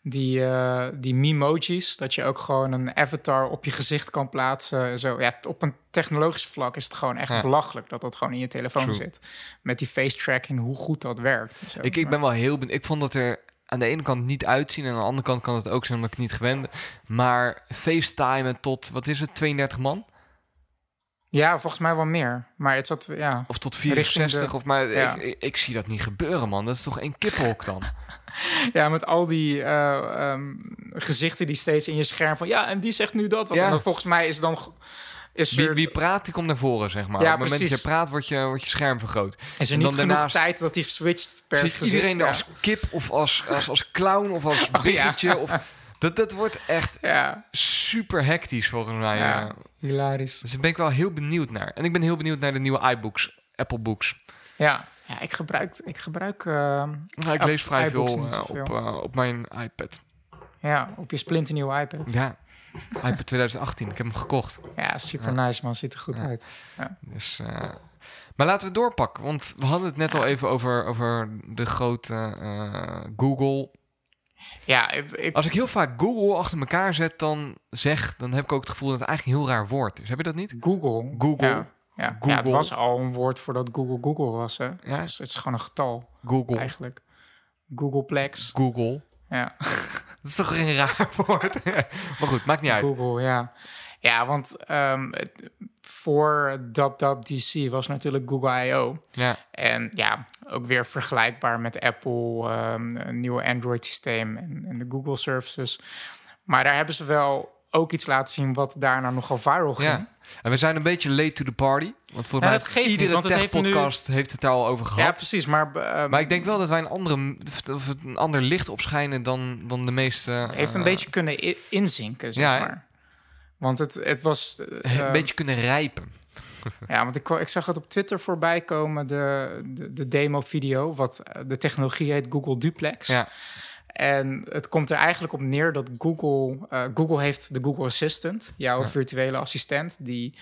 die, eh die memojis, dat je ook gewoon een avatar op je gezicht kan plaatsen. Zo, ja, op een technologisch vlak is het gewoon echt Ja. belachelijk dat dat gewoon in je telefoon True. zit. Met die face tracking, hoe goed dat werkt. Zo. Ik, ik ben wel heel benieuwd. Ik vond dat er aan de ene kant niet uitzien. En aan de andere kant kan het ook zijn omdat ik niet gewend ben. Maar FaceTimen tot, wat is het, 32 man? Ja, volgens mij wel meer. Maar het zat, ja. Of tot Richting 64? de- Of maar ja. ik, ik, ik zie dat niet gebeuren, man. Dat is toch één kippenhok dan? Ja, met al die eh, ehm, gezichten die steeds in je scherm van... Ja, en die zegt nu dat. Want Ja. dan volgens mij is dan... Is Wie, er, wie praat, die komt naar voren, zeg maar. Ja, Op het moment dat je praat, wordt je, wordt je scherm vergroot. is er en niet dan genoeg daarnaast- tijd dat hij switcht per gezicht? iedereen er als kip of als, als, als clown of als Oh, biggetje? of, dat, dat wordt echt Ja, super hectisch volgens mij. ja. ja. hilarisch. Dus daar ben ik wel heel benieuwd naar. En ik ben heel benieuwd naar de nieuwe iBooks, Apple Books. Ja, ja ik gebruik... Ik gebruik Nou, ik lees vrij iBooks veel eh, op, eh, op mijn iPad. ja, op je splinternieuwe iPad. Ja, iPad 2018. Ik heb hem gekocht. Ja, super nice man. Ziet er goed uit. Dus, eh, maar laten we doorpakken. Want we hadden het net al even over, over de grote eh, Google. Ja, ik, ik- Als ik heel vaak Google achter elkaar zet, dan zeg, dan heb ik ook het gevoel dat het eigenlijk een heel raar woord is. Heb je dat niet? Google. Google. Ja, ja. Google. ja, het was al een woord voordat Google Google was. Hè. Ja. Het, is, het is gewoon een getal Google. eigenlijk. Googleplex. Google. Ja. Dat is toch een raar woord? maar goed, maakt niet uit. Google, ja. Ja, want het- voor WWDC was natuurlijk Google I.O. Ja, En ja, ook weer vergelijkbaar met Apple, ehm, een nieuwe Android-systeem en, en de Google services. Maar daar hebben ze wel ook iets laten zien wat daarna nogal viral ging. ja. En we zijn een beetje late to the party. Want volgens Ja, mij heeft iedere heeft nu- tech-podcast heeft het daar al over gehad. Ja, precies. Maar, ehm, Maar ik denk wel dat wij een, andere, of een ander licht opschijnen dan, dan de meeste. heeft een eh, beetje kunnen inzinken, zeg Ja, maar. Want het, het was... eh, een beetje kunnen rijpen. Ja, want ik, ik zag het op Twitter voorbij komen, de, de, de demo-video. Wat eh, de technologie heet Google Duplex. Ja, En het komt er eigenlijk op neer dat Google... eh, Google heeft de Google Assistant, jouw virtuele assistent... die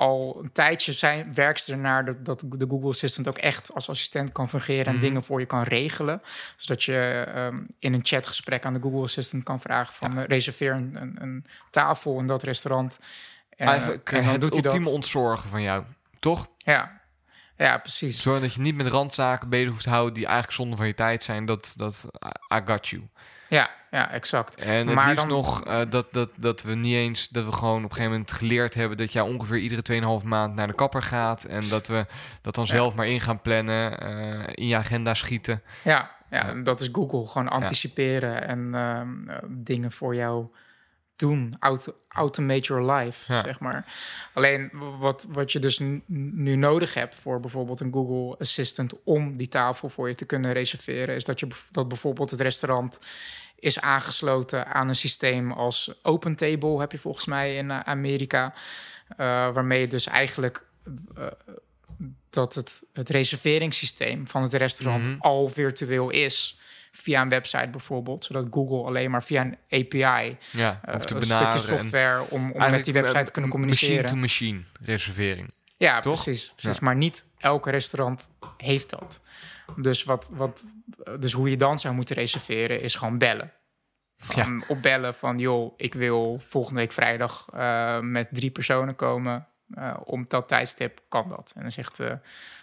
al een tijdje zijn, werkt ze ernaar dat, dat de Google Assistant ook echt als assistent kan fungeren... en dingen voor je kan regelen. Zodat je ehm, in een chatgesprek aan de Google Assistant kan vragen van... eh, reserveer een, een, een tafel in dat restaurant... En, eigenlijk en dan het doet dat. ultieme ontzorgen van jou. Toch? Ja, ja precies. Zorg dat je niet met randzaken bezig hoeft te houden die eigenlijk zonde van je tijd zijn. Dat, dat I got you. Ja, ja, exact. En het maar liefst dan, nog eh, dat, dat, dat we niet eens, dat we gewoon op een gegeven moment geleerd hebben dat jij ongeveer iedere 2,5 maand naar de kapper gaat. En dat we dat dan zelf maar in gaan plannen, eh, in je agenda schieten. Ja, ja, dat is Google. Gewoon anticiperen en ehm, eh, dingen voor jou doen. Auto, automate your life, Ja. zeg maar. Alleen wat, wat je dus nu, nodig hebt voor bijvoorbeeld een Google Assistant... om die tafel voor je te kunnen reserveren... is dat, je, dat bijvoorbeeld het restaurant is aangesloten aan een systeem als OpenTable... heb je volgens mij in eh, Amerika. eh, waarmee je dus eigenlijk... eh, dat het, het reserveringssysteem van het restaurant Mhm. al virtueel is via een website bijvoorbeeld, zodat Google alleen maar via een API Ja, eh, of te een benaderen. stukje software om, om met die website eh, te kunnen communiceren. Machine-to-machine reservering. ja, toch? precies, precies. Ja. Maar niet elk restaurant heeft dat. Dus, wat, wat, dus hoe je dan zou moeten reserveren is gewoon bellen. Ja. Gewoon opbellen van, joh, ik wil volgende week vrijdag eh, met drie personen komen. Eh, om dat tijdstip kan dat. En dan zegt de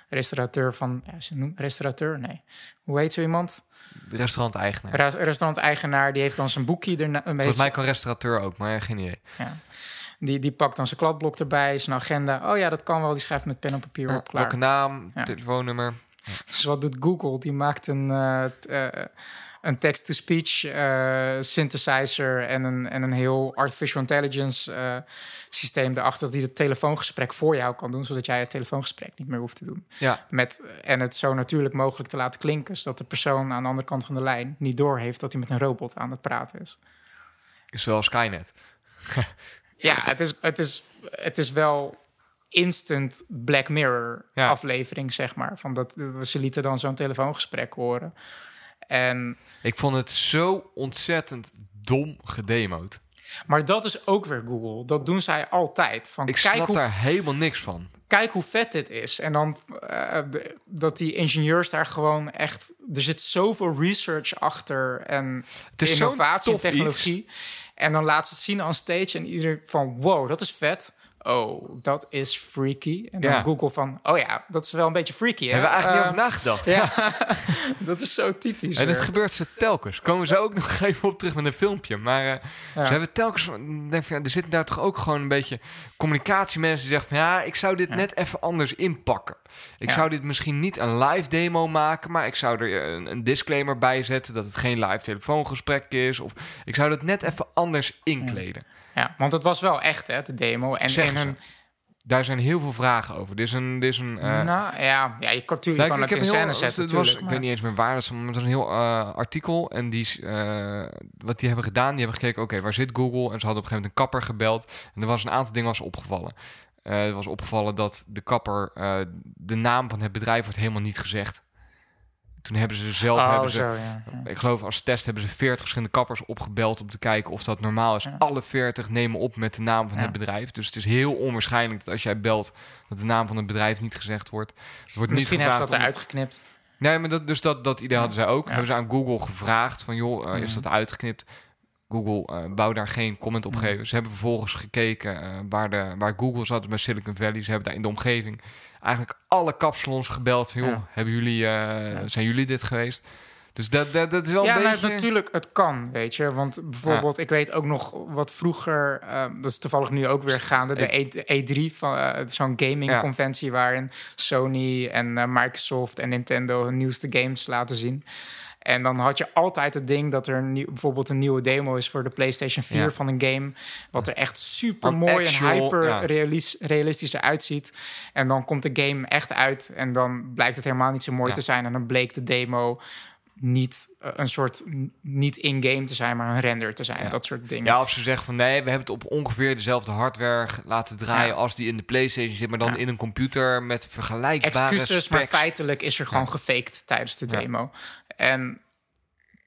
restaurateur van... Ja, ze noemt restaurateur? Nee. Hoe heet zo iemand? De restaurant-eigenaar. Ra- Restaurant-eigenaar, die heeft dan zijn boekje erna. Volgens mij kan restaurateur ook, maar geen idee. Ja. Die, die pakt dan zijn kladblok erbij, zijn agenda. Oh ja, dat kan wel. Die schrijft met pen en papier op. Klaar. Welke naam, Ja. telefoonnummer. Dus wat doet Google? Die maakt een, eh, t- eh, een text-to-speech eh, synthesizer en een, en een heel artificial intelligence eh, systeem erachter die het telefoongesprek voor jou kan doen, zodat jij het telefoongesprek niet meer hoeft te doen. Ja, Met, en het zo natuurlijk mogelijk te laten klinken, zodat de persoon aan de andere kant van de lijn niet doorheeft dat hij met een robot aan het praten is. wel Skynet. Ja, het is, het is, het is wel instant Black Mirror Ja. aflevering, zeg maar. Van dat, ze lieten dan zo'n telefoongesprek horen. En, Ik vond het zo ontzettend dom gedemoed. maar dat is ook weer Google. Dat doen zij altijd. Van, Ik kijk, snap hoe, daar helemaal niks van. kijk hoe vet dit is. En dan eh, dat die ingenieurs daar gewoon echt... Er zit zoveel research achter en is innovatie en tof technologie. En dan laat ze het zien on stage en iedereen van... Wow, dat is vet. Oh, dat is freaky. En dan Ja. Google van... Oh ja, dat is wel een beetje freaky. Hè? Hebben we eigenlijk niet Eh, over nagedacht. Ja, dat is zo typisch. En het weer. gebeurt ze telkens. Komen ze ook nog even op terug met een filmpje. Maar eh, Ja. ze hebben telkens... Denk van, ja, er zitten daar toch ook gewoon een beetje communicatiemensen die zeggen van... Ja, ik zou dit net even anders inpakken. Ik zou dit misschien niet een live demo maken... maar ik zou er eh, een, een disclaimer bij zetten... dat het geen live telefoongesprek is. Of ik zou dat net even anders inkleden. Ja, want het was wel echt, hè, de demo. En Zeggen in hun... Daar zijn heel veel vragen over. Dit is een... Dit is een eh, nou, ja, ja, je kan, natuurlijk Nou, kan het in een scène zetten, het was, Ik weet niet eens meer waar, dat is, maar het was een heel eh, artikel. En die, eh, wat die hebben gedaan, die hebben gekeken, oké, waar zit Google? En ze hadden op een gegeven moment een kapper gebeld. En er was een aantal dingen was opgevallen. Er was opgevallen dat de kapper, de naam van het bedrijf wordt helemaal niet gezegd. Toen hebben ze zelf, Oh, hebben ze, zo, ja. ja. ik geloof als test hebben ze 40 verschillende kappers opgebeld om te kijken of dat normaal is. Alle 40 nemen op met de naam van het bedrijf. Dus het is heel onwaarschijnlijk dat als jij belt dat de naam van het bedrijf niet gezegd wordt. Er wordt Misschien niet hebben ze dat om- eruit geknipt. Nee, maar dat, dus dat, dat idee hadden zij ook. Hebben ze aan Google gevraagd van, joh, eh, is dat uitgeknipt? Google eh wou daar geen comment op Mhm. geven. Ze hebben vervolgens gekeken eh, waar, de, waar Google zat bij Silicon Valley. Ze hebben daar in de omgeving eigenlijk alle kapsalons gebeld. Van, joh, Ja. hebben jullie, eh, zijn jullie dit geweest? Dus dat, dat, dat is wel Ja, een beetje... natuurlijk, het kan, weet je. Want bijvoorbeeld, ik weet ook nog wat vroeger... eh, dat is toevallig nu ook weer gaande, de E, E3, van eh, zo'n gaming-conventie... waarin Sony en eh, Microsoft en Nintendo hun nieuwste games laten zien. En dan had je altijd het ding dat er bijvoorbeeld een nieuwe demo is... voor de PlayStation 4 Ja. van een game... wat er echt super mooi en hyper ja. realis- realistisch eruit ziet. En dan komt de game echt uit en dan blijkt het helemaal niet zo mooi Ja. te zijn. En dan bleek de demo niet eh, een soort niet in-game te zijn, maar een render te zijn. Ja. Dat soort dingen. Ja, of ze zeggen van nee, we hebben het op ongeveer dezelfde hardware laten draaien Ja. als die in de PlayStation zit, maar dan Ja. in een computer met vergelijkbare Excuses, maar feitelijk is er gewoon gefaked tijdens de demo. En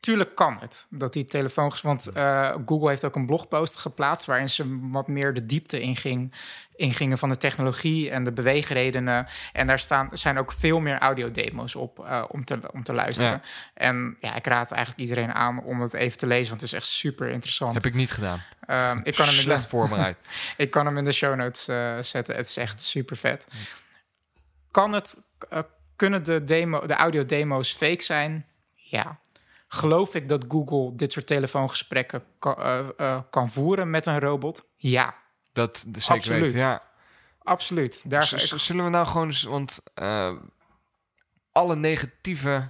tuurlijk kan het dat die telefoon. Want eh, Google heeft ook een blogpost geplaatst waarin ze wat meer de diepte inging, ingingen van de technologie en de beweegredenen. En daar staan, zijn ook veel meer audiodemo's op eh, om, te, om te luisteren. Ja. En ja, ik raad eigenlijk iedereen aan om het even te lezen, want het is echt super interessant. Heb ik niet gedaan. Ehm, ik, kan hem in Slecht de, ik kan hem in de show notes eh, zetten. Het is echt super vet. Kan het, kunnen de, demo, de audio-demo's fake zijn? Ja. Geloof ik dat Google dit soort telefoongesprekken kan, eh, eh, kan voeren met een robot? Ja, Dat zeker Absoluut. weten, ja. absoluut. Daar, Z- z- Zullen we nou gewoon eens, want eh, alle negatieve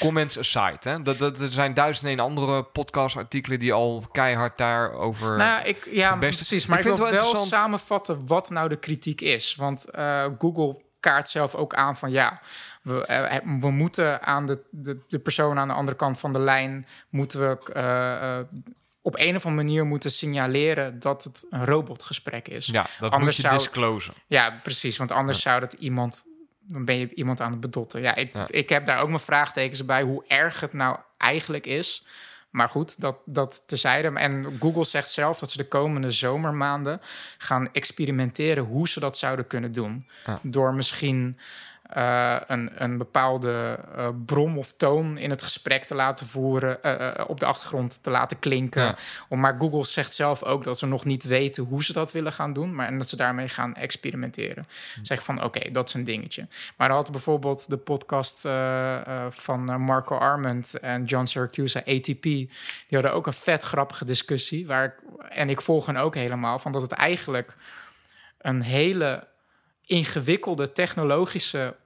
comments aside, hè? Dat, dat, er zijn duizenden en andere podcastartikelen die al keihard daarover. Nou, ik, ja, precies. Maar ik, vind wil het wel wel interessant- samenvatten wat nou de kritiek is. Want eh, Google kaart zelf ook aan van ja, we, eh, we moeten aan de, de, de persoon aan de andere kant van de lijn moeten we eh, eh, op een of andere manier moeten signaleren dat het een robotgesprek is. ja, dat anders moet je zou- disclosen. Ja, precies. Want anders zou dat iemand. Dan ben je iemand aan het bedotten. Ja ik, Ja. ik heb daar ook mijn vraagtekens bij hoe erg het nou eigenlijk is. Maar goed, dat, dat tezijde. En Google zegt zelf dat ze de komende zomermaanden gaan experimenteren hoe ze dat zouden kunnen doen. Ja. Door misschien eh, een, een bepaalde eh, brom of toon in het gesprek te laten voeren, eh, op de achtergrond te laten klinken. Ja. Om, maar Google zegt zelf ook dat ze nog niet weten hoe ze dat willen gaan doen, maar en dat ze daarmee gaan experimenteren. Zeg van oké, dat is een dingetje. Maar dan had bijvoorbeeld de podcast van Marco Arment en John Syracuse, ATP, die hadden ook een vet grappige discussie. Waar ik, en ik volg hen ook helemaal van dat het eigenlijk een hele ingewikkelde technologische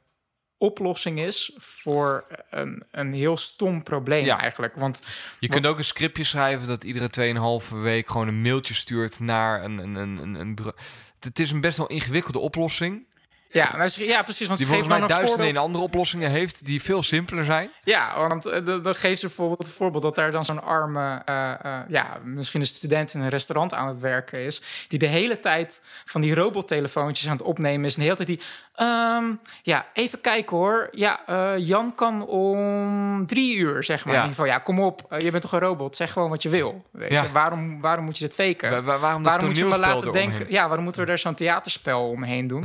oplossing is voor een, een heel stom probleem Ja. eigenlijk. Want Je kunt ook een scriptje schrijven dat iedere 2,5 week gewoon een mailtje stuurt naar een. een, een, een, een bureau. Het is een best wel ingewikkelde oplossing. Ja, nou, ja precies. Want Die volgens mij duizenden voorbeeld. andere oplossingen heeft die veel simpeler zijn. Ja, want eh, dan geeft ze bijvoorbeeld het voorbeeld dat daar dan zo'n arme, eh, eh, ja, misschien een student in een restaurant aan het werken is, die de hele tijd van die robottelefoontjes aan het opnemen is en de hele tijd die Ehm, ja, even kijken hoor. Ja, Jan kan om drie uur, zeg maar. Ja. In ieder geval, ja, kom op. je bent toch een robot? Zeg gewoon wat je wil. Weet Ja. je? Waarom, waarom moet je dit faken? Wa- wa- waarom dat moet je toneelspel laten denken... Ja, waarom moeten we er zo'n theaterspel omheen doen?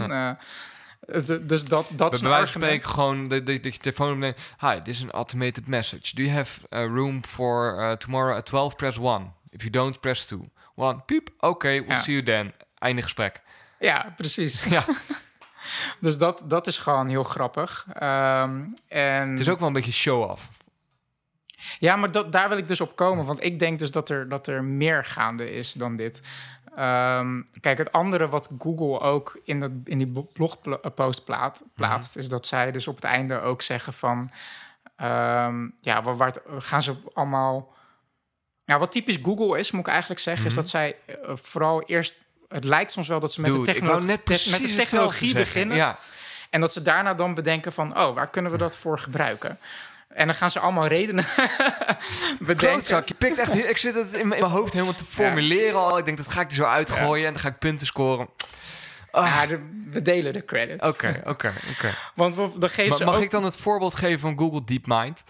Dus dat, dat is een wijze van argument. spreken gewoon dat je telefoon opneemt. Hi, this is an automated message. Do you have a room for uh, tomorrow at 12? Press 1. If you don't, press 2. 1. Piep. Oké, we'll Ja. see you then. Einde gesprek. Ja, precies. Ja, Dus dat, dat is gewoon heel grappig. Ehm, en... het is ook wel een beetje show-off. Ja, maar dat, daar wil ik dus op komen. Want ik denk dus dat er, dat er meer gaande is dan dit. Ehm, kijk, het andere wat Google ook in, dat, in die blogpost plaat, plaatst... is dat zij dus op het einde ook zeggen van... ehm, ja, waar, gaan ze allemaal... Nou, wat typisch Google is, moet ik eigenlijk zeggen... is dat zij eh, vooral eerst... Het lijkt soms wel dat ze met, Dude, de, technolo- met technologie beginnen... Ja, En dat ze daarna dan bedenken van, oh, waar kunnen we dat voor gebruiken? En dan gaan ze allemaal redenen bedenken. klootzak. Je pikt echt... Ik zit het in mijn hoofd helemaal te formuleren al. Ik denk, dat ga ik er zo uitgooien en dan ga ik punten scoren. Ja, de- we delen de credits. Oké, oké, oké. Want we- dan geven ze Mag ook... ik dan het voorbeeld geven van Google DeepMind?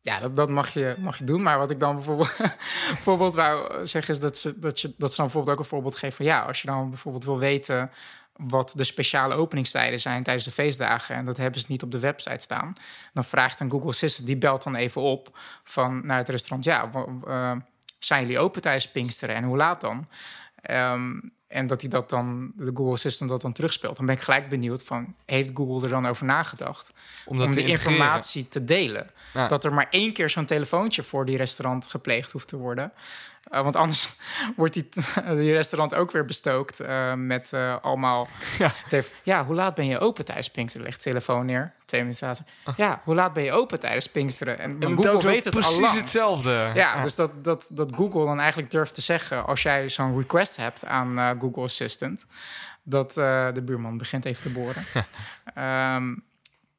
Ja, dat, dat mag, je, mag je doen. Maar wat ik dan bijvoorbeeld, bijvoorbeeld wou zeggen... is dat ze, dat, je, dat ze dan bijvoorbeeld ook een voorbeeld geven van... ja, als je dan bijvoorbeeld wil weten... wat de speciale openingstijden zijn tijdens de feestdagen... en dat hebben ze niet op de website staan... dan vraagt een Google Assistant, die belt dan even op... van naar het restaurant, ja, eh, zijn jullie open tijdens Pinksteren en hoe laat dan? Ehm, en dat hij dat dan, de Google Assistant dat dan terugspeelt. Dan ben ik gelijk benieuwd van, heeft Google er dan over nagedacht? Om de informatie te delen. Ja. Dat er maar één keer zo'n telefoontje voor die restaurant gepleegd hoeft te worden. Eh, want anders wordt die, die restaurant ook weer bestookt eh, met eh, allemaal... Ja. Ja. ja, hoe laat ben je open tijdens Pinksteren? Legt de telefoon neer, twee minuten later. Ja, hoe laat ben je open tijdens Pinksteren? En, En Google weet het precies hetzelfde. Ja, dus dat, dat, dat Google dan eigenlijk durft te zeggen... als jij zo'n request hebt aan Google Assistant... dat de buurman begint even te boren. Ehm,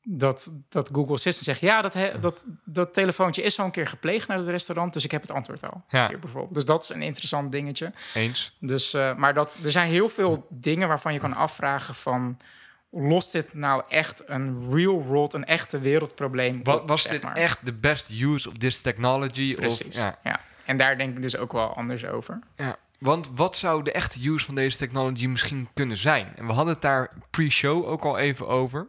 dat, dat Google Assistant zegt... ja, dat, he- dat, dat telefoontje is al een keer gepleegd naar het restaurant... dus ik heb het antwoord al. Ja. Hier bijvoorbeeld. Dus dat is een interessant dingetje. Eens. Dus, eh, maar dat, er zijn heel veel dingen waarvan je kan afvragen van... lost dit nou echt een real world, een echte wereldprobleem Wa- op, was dit maar. echt de best use of this technology? Precies, Of, ja. ja. En daar denk ik dus ook wel anders over. Ja, want wat zou de echte use van deze technology misschien kunnen zijn? En we hadden het daar pre-show ook al even over.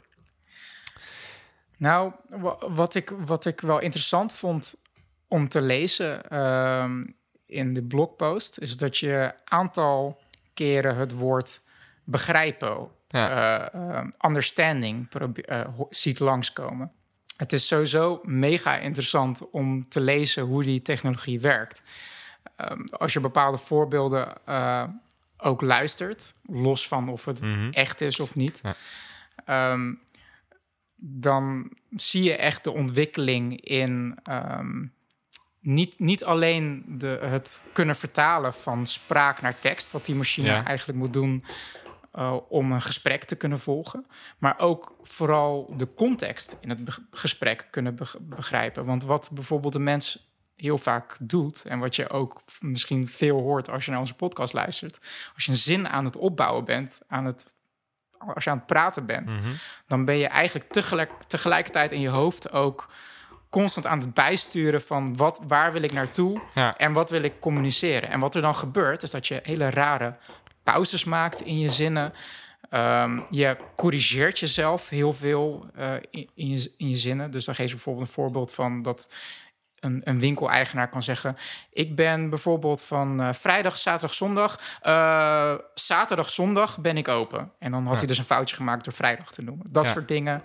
Nou, wa- wat ik, wat ik wel interessant vond om te lezen ehm, in de blogpost... is dat je aantal keren het woord begrijpen, Ja. eh, eh, understanding, eh, ziet langskomen. Het is sowieso mega interessant om te lezen hoe die technologie werkt. Ehm, als je bepaalde voorbeelden ook luistert, los van of het echt is of niet, Ja. ehm, dan zie je echt de ontwikkeling in ehm, niet, niet alleen de, het kunnen vertalen van spraak naar tekst, wat die machine Ja. eigenlijk moet doen eh, om een gesprek te kunnen volgen, maar ook vooral de context in het be- gesprek kunnen beg- begrijpen. Want wat bijvoorbeeld de mens heel vaak doet, en wat je ook misschien veel hoort als je naar onze podcast luistert, als je een zin aan het opbouwen bent, aan het, als je aan het praten bent, Mhm. dan ben je eigenlijk tegelijk, tegelijkertijd in je hoofd ook constant aan het bijsturen van wat, waar wil ik naartoe Ja. en wat wil ik communiceren. En wat er dan gebeurt, is dat je hele rare pauzes maakt in je zinnen. Ehm, je corrigeert jezelf heel veel eh, in, in, je, in je zinnen. Dus dan geef je bijvoorbeeld een voorbeeld van dat een, een winkeleigenaar kan zeggen: Ik ben bijvoorbeeld van eh, vrijdag, zaterdag, zondag. eh, zaterdag, zondag ben ik open. En dan had hij dus een foutje gemaakt door vrijdag te noemen. Dat Ja. soort dingen.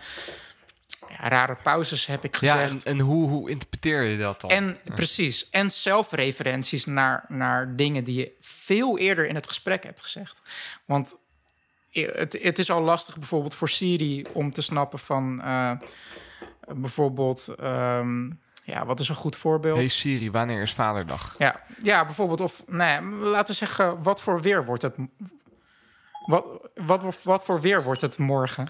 Ja, rare pauzes heb ik Ja, gezegd. en, en hoe, hoe interpreteer je dat dan? En precies. En zelfreferenties naar, naar dingen die je veel eerder in het gesprek hebt gezegd. Want het, het is al lastig bijvoorbeeld voor Siri om te snappen van eh, bijvoorbeeld. ehm, ja, wat is een goed voorbeeld? Hey Siri, wanneer is Vaderdag? Ja, ja, bijvoorbeeld, of nee, laten we zeggen, wat voor weer wordt het? Wat, wat, wat voor weer wordt het morgen?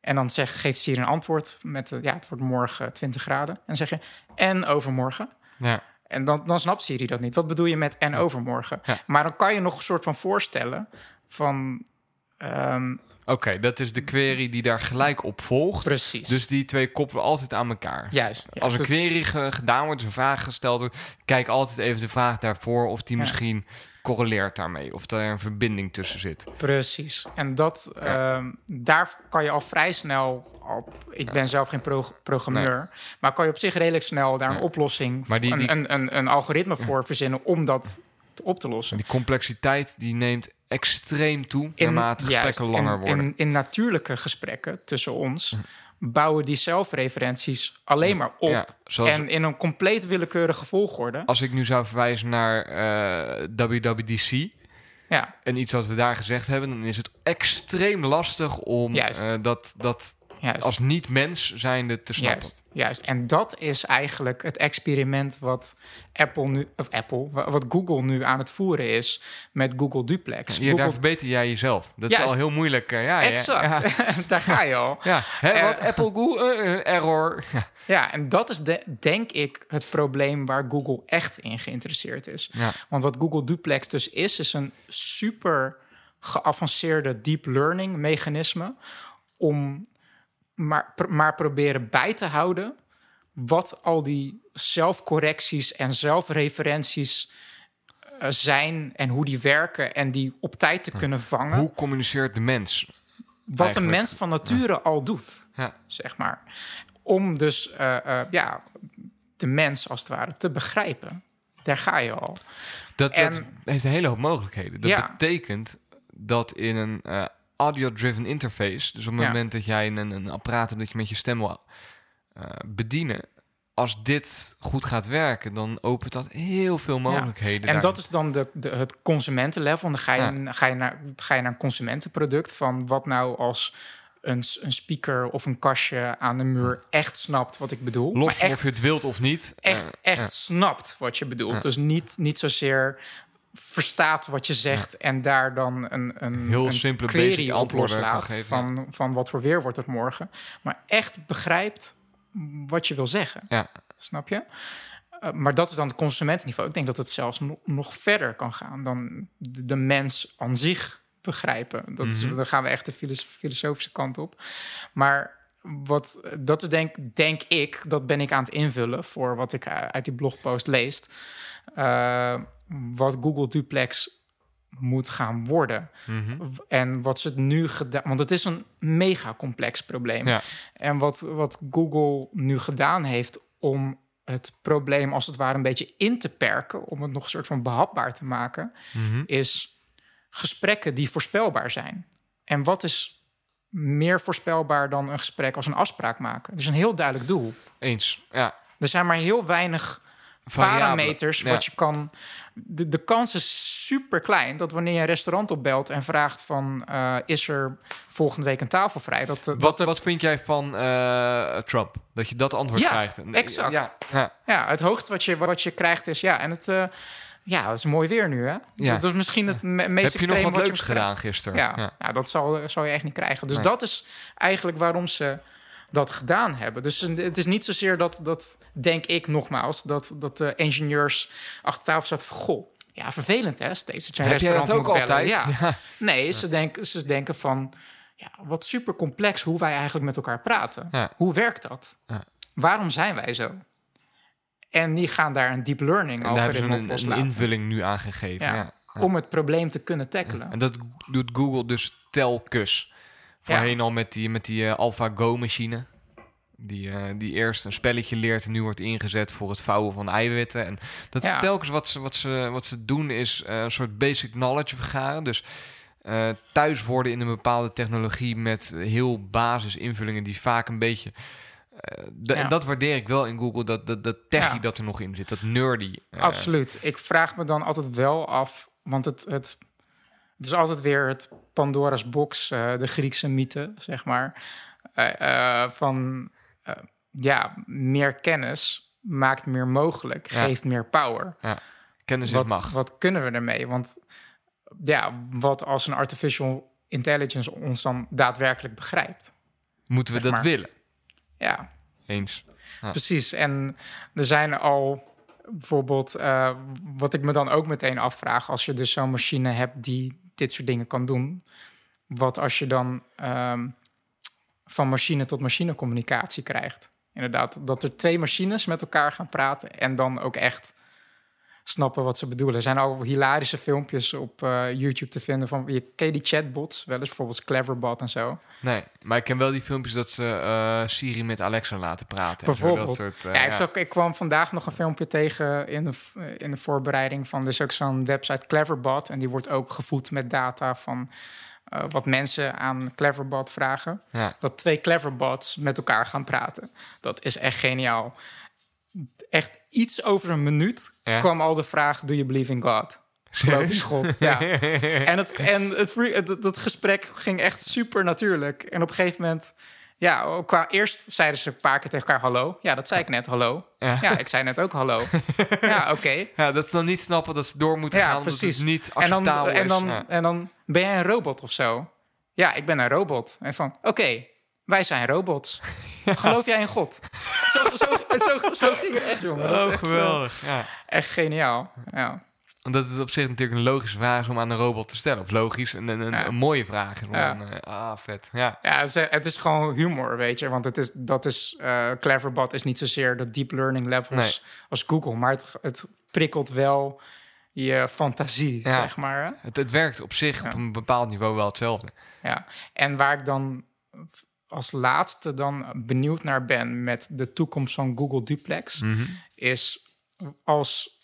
En dan zeg, geeft Siri een antwoord met, eh, ja, het wordt morgen 20 graden. En dan zeg je, en overmorgen? Ja. En dan, dan snapt Siri dat niet. Wat bedoel je met en overmorgen? Ja. Maar dan kan je nog een soort van voorstellen van... Ehm, Oké, dat is de query die daar gelijk op volgt. precies. Dus die twee koppelen altijd aan elkaar. juist. Als een juist. query ge- gedaan wordt, dus een vraag gesteld wordt, kijk altijd even de vraag daarvoor of die Ja. misschien correleert daarmee. Of daar een verbinding tussen zit. Precies. En dat, ehm, daar kan je al vrij snel op. Ik ben zelf geen pro- programmeur, maar kan je op zich redelijk snel daar een Nee. oplossing, Maar die- een, die- een, een, een algoritme voor verzinnen om dat op te lossen. En die complexiteit die neemt extreem toe naarmate gesprekken juist, langer in, worden. In, in natuurlijke gesprekken tussen ons bouwen die zelfreferenties alleen maar op. Ja, zoals- En in een compleet willekeurige volgorde. Als ik nu zou verwijzen naar eh, WWDC Ja, en iets wat we daar gezegd hebben, dan is het extreem lastig om eh, dat, dat juist. als niet-mens zijnde te snappen. Juist, juist. En dat is eigenlijk het experiment wat Apple nu, of Apple, wa- wat Google nu aan het voeren is met Google Duplex. Google, Daar verbeter jij jezelf. Dat is al heel moeilijk. eh, ja, ja, exact. Ja, Daar ga je al. ja. Hè, Eh, wat? Apple, Google, eh, error. Ja. Ja, en dat is de, denk ik het probleem waar Google echt in geïnteresseerd is. Ja. Want wat Google Duplex dus is, is een super geavanceerde deep learning mechanisme om maar, maar proberen bij te houden wat al die zelfcorrecties en zelfreferenties eh, zijn en hoe die werken en die op tijd te kunnen vangen. Hoe communiceert de mens? wat eigenlijk? mens van nature al doet Ja. zeg maar. Om dus eh, eh, ja, de mens als het ware te begrijpen. Daar ga je al. Dat, dat heeft een hele hoop mogelijkheden. Dat Ja. betekent dat in een audio-driven interface, dus op het Ja. moment dat jij een, een apparaat hebt dat je met je stem wil eh, bedienen, als dit goed gaat werken, dan opent dat heel veel mogelijkheden. En daar. dat is dan de, de, het consumentenlevel. Dan ga je, Ja. ga, je naar, ga je naar een consumentenproduct van wat nou als een, een speaker of een kastje aan de muur echt snapt wat ik bedoel. Los maar echt, of je het wilt of niet. echt, echt ja. snapt wat je bedoelt. Dus niet, niet zozeer verstaat wat je zegt en daar dan een, een, Heel een simpele, query op loslaat geven, van, van wat voor weer wordt het morgen. Maar echt begrijpt wat je wil zeggen. Ja. Snap je? Uh, maar dat is dan het consumentenniveau. Ik denk dat het zelfs no- nog verder kan gaan dan de, de mens aan zich begrijpen. Dat is, dan gaan we echt de filos- filosofische kant op. Maar wat, dat is denk, denk ik, dat ben ik aan het invullen voor wat ik uh, uit die blogpost lees. Uh, wat Google Duplex moet gaan worden. W- En wat ze het nu gedaan... Want het is een mega complex probleem. Ja. En wat, wat Google nu gedaan heeft om het probleem als het ware een beetje in te perken... om het nog een soort van behapbaar te maken... is gesprekken die voorspelbaar zijn. En wat is meer voorspelbaar dan een gesprek als een afspraak maken? Er is een heel duidelijk doel. Eens. Ja. Er zijn maar heel weinig. Parameters Ja. wat je kan. De, de kans is super klein dat wanneer je een restaurant opbelt en vraagt van eh, is er volgende week een tafel vrij? Dat, de- Wat, dat wat vind jij van eh, Trump? Dat je dat antwoord Ja, krijgt. exact. Ja, ja. ja, het hoogste wat je, wat je krijgt is ja, en het eh, ja, het is mooi weer nu, hè? Ja. Dat is misschien het me- meest Heb je nog wat leuks gedaan gisteren? Ja, ja. dat zal, zal je echt niet krijgen. Dus Nee. dat is eigenlijk waarom ze dat gedaan hebben. Dus het is niet zozeer dat, dat denk ik nogmaals, dat, dat de ingenieurs achter tafel zaten van... goh, ja, vervelend hè, steeds dat je Heb jij dat ook altijd? Ja. Nee, ze denken, ze denken van... Ja, wat super complex hoe wij eigenlijk met elkaar praten. Ja. Hoe werkt dat? Ja. Waarom zijn wij zo? En die gaan daar een deep learning En ze algoritme een, een invulling nu aangegeven. Ja, Ja. Om het probleem te kunnen tackelen. En dat doet Google dus telkens. Voorheen al met die, met die eh, AlphaGo-machine. Die, eh, die eerst een spelletje leert en nu wordt ingezet voor het vouwen van eiwitten. En dat is Ja. telkens wat ze, wat, ze, wat ze doen is eh, een soort basic knowledge vergaren. Dus thuis worden in een bepaalde technologie met heel basis invullingen die vaak een beetje... Ja. Dat waardeer ik wel in Google, dat, dat, dat techie Ja. dat er nog in zit, dat nerdy. Absoluut. Ik vraag me dan altijd wel af, want het, het, het is altijd weer het Pandora's box, eh, de Griekse mythe, zeg maar. Eh, eh, van ja, meer kennis maakt meer mogelijk, Ja. geeft meer power. ja. Kennis is macht. wat kunnen we ermee? Want ja, wat als een artificial intelligence ons dan daadwerkelijk begrijpt? Moeten we zeg dat maar. willen? Ja, Eens. Ja. Precies. En er zijn al bijvoorbeeld, wat ik me dan ook meteen afvraag, als je dus zo'n machine hebt die dit soort dingen kan doen. wat als je dan ehm, van machine tot machine communicatie krijgt. Inderdaad, dat er twee machines met elkaar gaan praten en dan ook echt snappen wat ze bedoelen. Er zijn al hilarische filmpjes op eh, YouTube te vinden van... Je, ken je die chatbots? Wel eens bijvoorbeeld Cleverbot en zo. Nee, maar ik ken wel die filmpjes dat ze eh, Siri met Alexa laten praten. Bijvoorbeeld. Dat soort, eh, ja, ik, zag, ik kwam vandaag nog een filmpje tegen in de, in de voorbereiding van... dus ook zo'n website Cleverbot. En die wordt ook gevoed met data van... wat mensen aan Cleverbot vragen. Ja. Dat twee Cleverbots met elkaar gaan praten. Dat is echt geniaal. Echt iets over een minuut Ja. kwam al de vraag: Do you believe in God? Geloof je in God? Ja. En, het, en het, het, het gesprek ging echt super natuurlijk. En op een gegeven moment, ja, qua eerst zeiden ze een paar keer tegen elkaar hallo. Ja, dat zei ik net, hallo. Ja. Ja, ik zei net ook hallo. Ja, oké. Ja, dat ze dan niet snappen dat ze door moeten Ja, gaan... omdat precies. het niet en dan, acceptabel en dan, Ja. en dan ben jij een robot of zo? Ja, ik ben een robot. En van, oké, wij zijn robots. Geloof jij in God? Zo, zo, zo, zo ging het echt, jongen. Oh, echt, eh, geweldig. Ja. echt geniaal. Ja. Omdat het op zich natuurlijk een logische vraag is om aan een robot te stellen. Of logisch, een, een, een, Ja. een mooie vraag is. Ja. een, eh, ah, vet. Ja. Ja, ze- het is gewoon humor, weet je. Want het is, dat is, eh Cleverbot is niet zozeer de deep learning levels Nee. als Google. Maar het, het prikkelt wel je fantasie, Ja. zeg maar. hè? Het, het werkt op zich op een bepaald niveau wel hetzelfde. Ja. En waar ik dan als laatste dan benieuwd naar ben met de toekomst van Google Duplex... is als,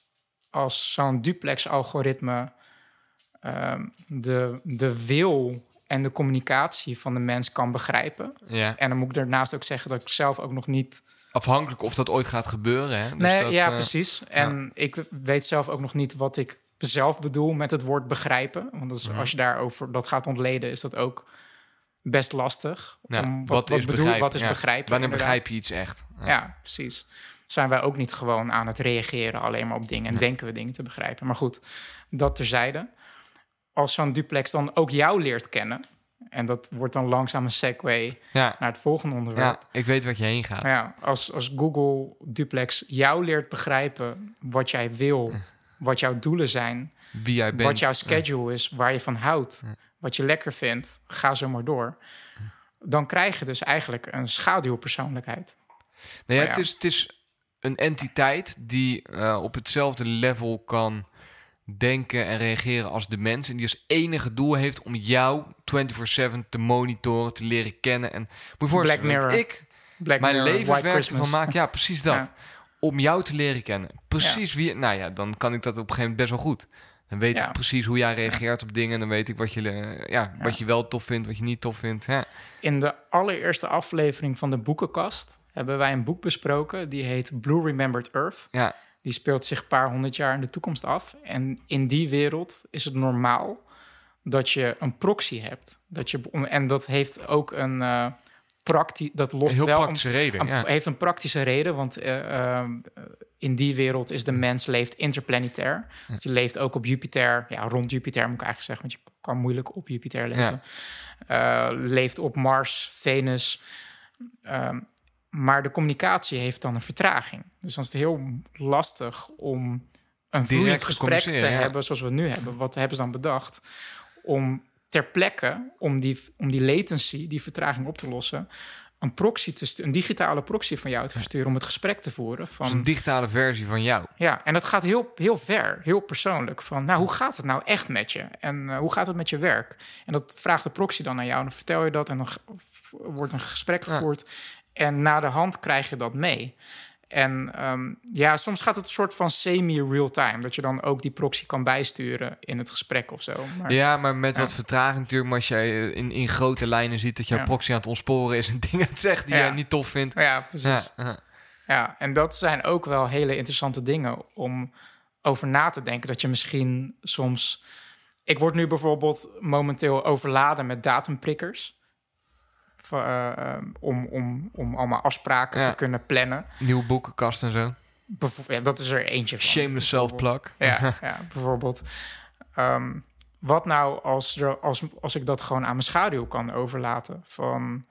als zo'n duplex-algoritme ehm, de, de wil en de communicatie van de mens kan begrijpen... Ja. En dan moet ik daarnaast ook zeggen dat ik zelf ook nog niet. Afhankelijk of dat ooit gaat gebeuren. Hè? Dus nee, dat, ja, eh, precies. En ik weet zelf ook nog niet wat ik zelf bedoel met het woord begrijpen. Want dat is, Mhm. als je daarover dat gaat ontleden, is dat ook best lastig. ja, om, wat, is bedoel- begrijpen? Wat is Ja. begrijpen? Wanneer inderdaad. begrijp je iets echt? Ja. precies. Zijn wij ook niet gewoon aan het reageren alleen maar op dingen en denken we dingen te begrijpen. Maar goed, dat terzijde. Als zo'n duplex dan ook jou leert kennen, en dat wordt dan langzaam een segue naar het volgende onderwerp. ja, ik weet wat je heen gaat. Ja, als, als Google Duplex jou leert begrijpen wat jij wil, wat jouw doelen zijn, Wie jij bent. wat jouw schedule is, waar je van houdt, wat je lekker vindt, ga zo maar door. Dan krijg je dus eigenlijk een schaduwpersoonlijkheid. Nee, ja, het, is, het is een entiteit die eh, op hetzelfde level kan denken en reageren als de mens. En die als enige doel heeft om jou 24-7 te monitoren, te leren kennen. En moet je voorstellen, Black dat Mirror. ik Black mijn levenswerk ervan maak. Ja, precies dat. Ja. Om jou te leren kennen. Precies wie... Nou ja, dan kan ik dat op een gegeven moment best wel goed. Dan weet Ja. ik precies hoe jij reageert op dingen. En dan weet ik wat je, eh, ja, wat je wel tof vindt, wat je niet tof vindt. Ja. In de allereerste aflevering van de boekenkast hebben wij een boek besproken. Die heet Blue Remembered Earth. Ja. Die speelt zich een paar honderd jaar in de toekomst af. En in die wereld is het normaal dat je een proxy hebt. Dat je, en dat heeft ook een uh, praktisch... Dat lost heel wel praktische een, reden, een- ja. heeft een praktische reden, want eh, eh, in die wereld is de mens leeft interplanetair. Dus die leeft ook op Jupiter, ja, rond Jupiter moet ik eigenlijk zeggen, want je kan moeilijk op Jupiter leven. Eh, leeft op Mars, Venus. Ehm, maar de communicatie heeft dan een vertraging. Dus dan is het heel lastig om een vloeiend gesprek te ja. hebben zoals we het nu hebben. Wat hebben ze dan bedacht? Om ter plekke, om die, om die latency, die vertraging op te lossen... een, proxy te een digitale proxy van jou te versturen om het gesprek te voeren. Van, Dus een digitale versie van jou. ja, en dat gaat heel, heel ver, heel persoonlijk. Van, nou, hoe gaat het nou echt met je? En eh, hoe gaat het met je werk? En dat vraagt de proxy dan aan jou. En dan vertel je dat en dan wordt een gesprek gevoerd. En na de hand krijg je dat mee. En ehm, ja, soms gaat het een soort van semi-real-time. Dat je dan ook die proxy kan bijsturen in het gesprek of zo. Maar, Ja, maar met wat vertraging natuurlijk. Maar als jij eh, in, in grote lijnen ziet dat jouw Ja. proxy aan het ontsporen is... en dingen het zegt die Ja. jij niet tof vindt. ja precies. Ja. en dat zijn ook wel hele interessante dingen om over na te denken. Dat je misschien soms... Ik word nu bijvoorbeeld momenteel overladen met datumprikkers. Eh, eh, om, om, om allemaal afspraken Ja. te kunnen plannen. Nieuwe boekenkast en zo. Ja, dat is er eentje van. Shameless self-plug. Ja, ja bijvoorbeeld. Ehm, wat nou als, er, als, als ik dat gewoon aan mijn schaduw kan overlaten? Van,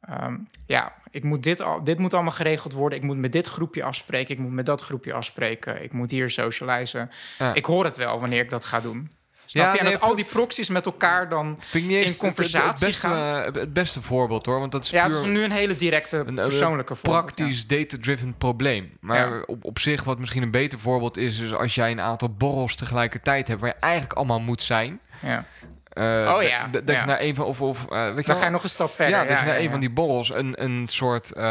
ehm, ja, ik moet dit, al, dit moet allemaal geregeld worden. Ik moet met dit groepje afspreken. Ik moet met dat groepje afspreken. Ik moet hier socializen. Ja. Ik hoor het wel wanneer ik dat ga doen. Snap Ja, je? En nee, dat al die proxies met elkaar dan in het- het, conversatie het, beste, gaan. het beste voorbeeld hoor. Want dat is Ja, puur het is nu een hele directe, een, een persoonlijke voorbeeld, praktisch data-driven probleem. Maar Ja. op, op zich, wat misschien een beter voorbeeld is, is als jij een aantal borrels tegelijkertijd hebt, waar je eigenlijk allemaal moet zijn. Ja. Eh, Oh ja, Dat ja. je naar een van of of eh, weet Dan ga je nog een stap verder. Ja, dat je naar een van die borrels een, een soort, eh,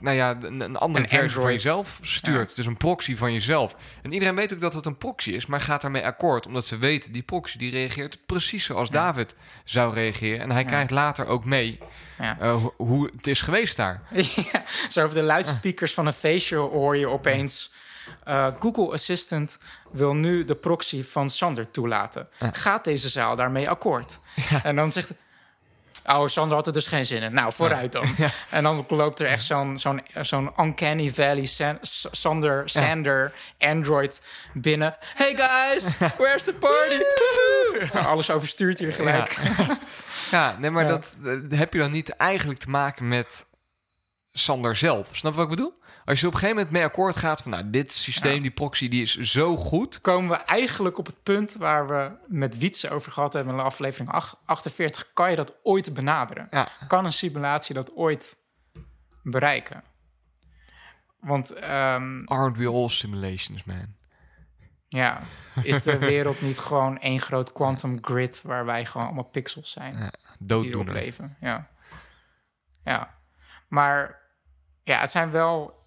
nou ja, een, een andere Een versie van jezelf stuurt. Dus een proxy van jezelf. En iedereen weet ook dat het een proxy is, maar gaat daarmee akkoord. Omdat ze weten, die proxy die reageert precies zoals David zou reageren. En hij krijgt later ook mee ho- hoe het is geweest daar. Ja, zo over de luidsprekers van een feestje hoor je opeens... eh, Google Assistant wil nu de proxy van Sander toelaten. Gaat deze zaal daarmee akkoord? En dan zegt... Oh, Sander had er dus geen zin in. Nou, vooruit dan. En dan loopt er echt zo'n zo'n zo'n Uncanny Valley San- Sander, Sander Android binnen. Hey guys, where's the party? Zo alles overstuurt hier gelijk. Ja, nee, maar dat eh, heb je dan niet eigenlijk te maken met Sander zelf. Snap je wat ik bedoel? Als je op een gegeven moment mee akkoord gaat van, nou, dit systeem, die proxy, die is zo goed. komen we eigenlijk op het punt waar we met Wietse over gehad hebben in de aflevering ach- 48. Kan je dat ooit benaderen? Ja. Kan een simulatie dat ooit bereiken? Want ehm, Aren't we all simulations, man? ja, is de wereld niet gewoon één groot quantum grid waar wij gewoon allemaal pixels zijn? Ja, dooddoener. leven. Ja. ja. Maar ja, het zijn wel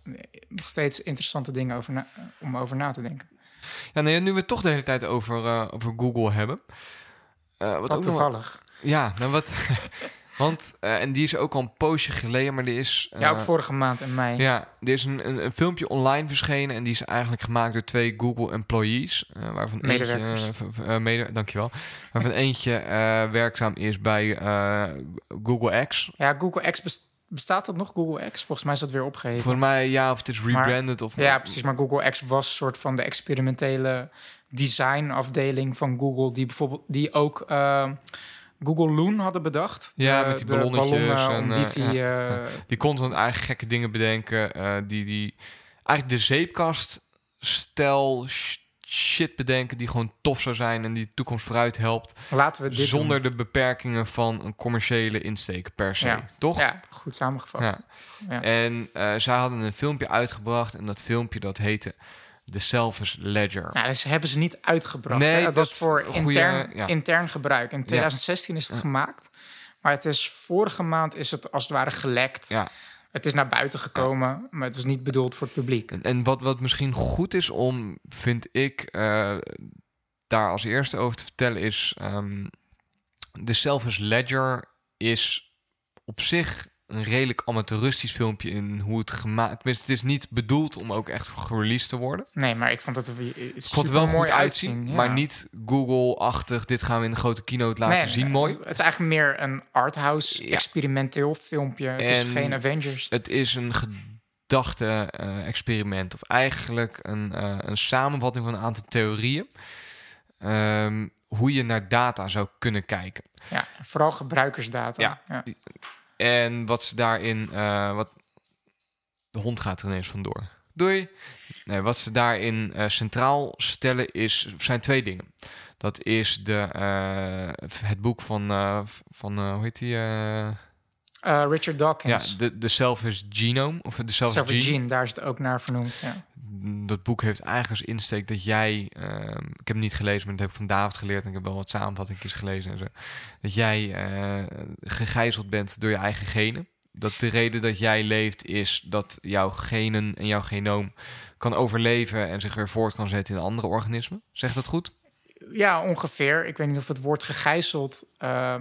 nog steeds interessante dingen over na- om over na te denken. Ja, nee, nu we het toch de hele tijd over, eh, over Google hebben. Eh, wat nog toevallig. Ja, nou wat... want, eh, en die is ook al een poosje geleden, maar die is... Ja, ook eh, vorige maand in mei. Ja, er is een, een, een filmpje online verschenen en die is eigenlijk gemaakt door twee Google employees, eh, waarvan Medewerkers. eentje, eh, eh, mede, dankjewel, waarvan eentje eh, werkzaam is bij eh, Google X. Ja, Google X bes- bestaat dat nog, Google X? Volgens mij is dat weer opgeheven. Volgens mij ja, of het is rebranded of ja, precies. Maar Google X was een soort van de experimentele designafdeling van Google, die bijvoorbeeld die ook eh, Google Loon hadden bedacht. Ja, De- met die ballonnetjes en, eh, wifi. eh, Die constant eigenlijk gekke dingen bedenken, eh, die, die eigenlijk de zeepkast stel shit bedenken die gewoon tof zou zijn en die de toekomst vooruit helpt. laten we dit Zonder doen. de beperkingen van een commerciële insteek per se. Ja. Toch? Ja, goed samengevat. Ja. Ja. En eh, zij hadden een filmpje uitgebracht en dat filmpje dat heette The Selfish Ledger. Nou, dus hebben ze niet uitgebracht. Nee, hè? dat, is voor goeie, intern, ja. intern gebruik. In 2016 is het gemaakt. Maar het is vorige maand is het als het ware gelekt. Ja. Het is naar buiten gekomen, maar het was niet bedoeld voor het publiek. En, en wat, wat misschien goed is om, vind ik, eh, daar als eerste over te vertellen is... ehm de Selfish Ledger is op zich een redelijk amateuristisch filmpje in hoe het gemaakt... Tenminste, het is niet bedoeld om ook echt gereleased te worden. Nee, maar ik vond het er Ik vond het wel goed uitzien, uitzien. maar niet Google-achtig. Dit gaan we in de grote keynote laten Nee, zien, nee, mooi. Het is eigenlijk meer een arthouse Ja. experimenteel filmpje. Het is En- geen Avengers. Het is een gedachte-experiment. of eigenlijk een, eh, een samenvatting van een aantal theorieën. Ehm, hoe je naar data zou kunnen kijken. Ja, vooral gebruikersdata. Ja. ja. En wat ze daarin. eh, wat... De hond gaat er ineens vandoor. Doei. Nee, wat ze daarin eh, centraal stellen is, zijn twee dingen. Dat is de, eh, het boek van, van hoe heet die? Richard ja, Dawkins. de, de Selfish Genome. Of de Selfish Selfie Gene. Gene, daar is het ook naar vernoemd. Ja. Dat boek heeft eigenlijk als insteek dat jij... ehm, ik heb hem niet gelezen, maar dat heb ik van David geleerd... en ik heb wel wat samenvattingjes gelezen en zo. Dat jij eh, gegijzeld bent door je eigen genen. Dat de reden dat jij leeft is dat jouw genen en jouw genoom kan overleven... en zich weer voort kan zetten in andere organismen. Zeg dat goed? ja, ongeveer. Ik weet niet of het woord gegijzeld eh,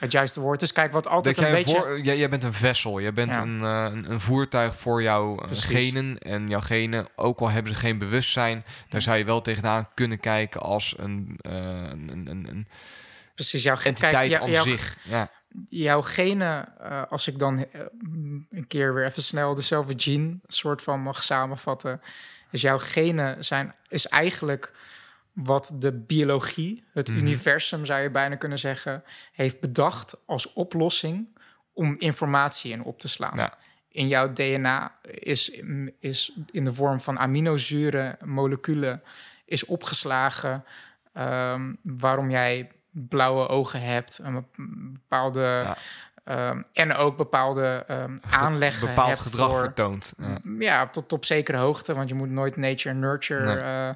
het juiste woord is. Kijk, wat altijd Dat een jij, beetje... voor, jij, jij bent een vessel, jij bent Ja. een, eh, een, een voertuig voor jouw eh, Precies. genen. En jouw genen, ook al hebben ze geen bewustzijn, daar zou je wel tegenaan kunnen kijken als een, eh, een, een, een, Precies, jouw, entiteit aan zich. Ja. jouw genen, als ik dan mm, een keer weer even snel dezelfde gene soort van mag samenvatten, is jouw genen zijn is eigenlijk wat de biologie, het Mhm. universum zou je bijna kunnen zeggen, heeft bedacht als oplossing om informatie in op te slaan. Ja. In jouw DNA is, is in de vorm van aminozuren, moleculen, is opgeslagen ehm, waarom jij blauwe ogen hebt, een bep- bepaalde. Ja. ehm, en ook bepaalde ehm aanleggen bepaald hebt gedrag voor, vertoont. Ja. ja, tot op zekere hoogte. Want je moet nooit nature en nurture. Nee. eh,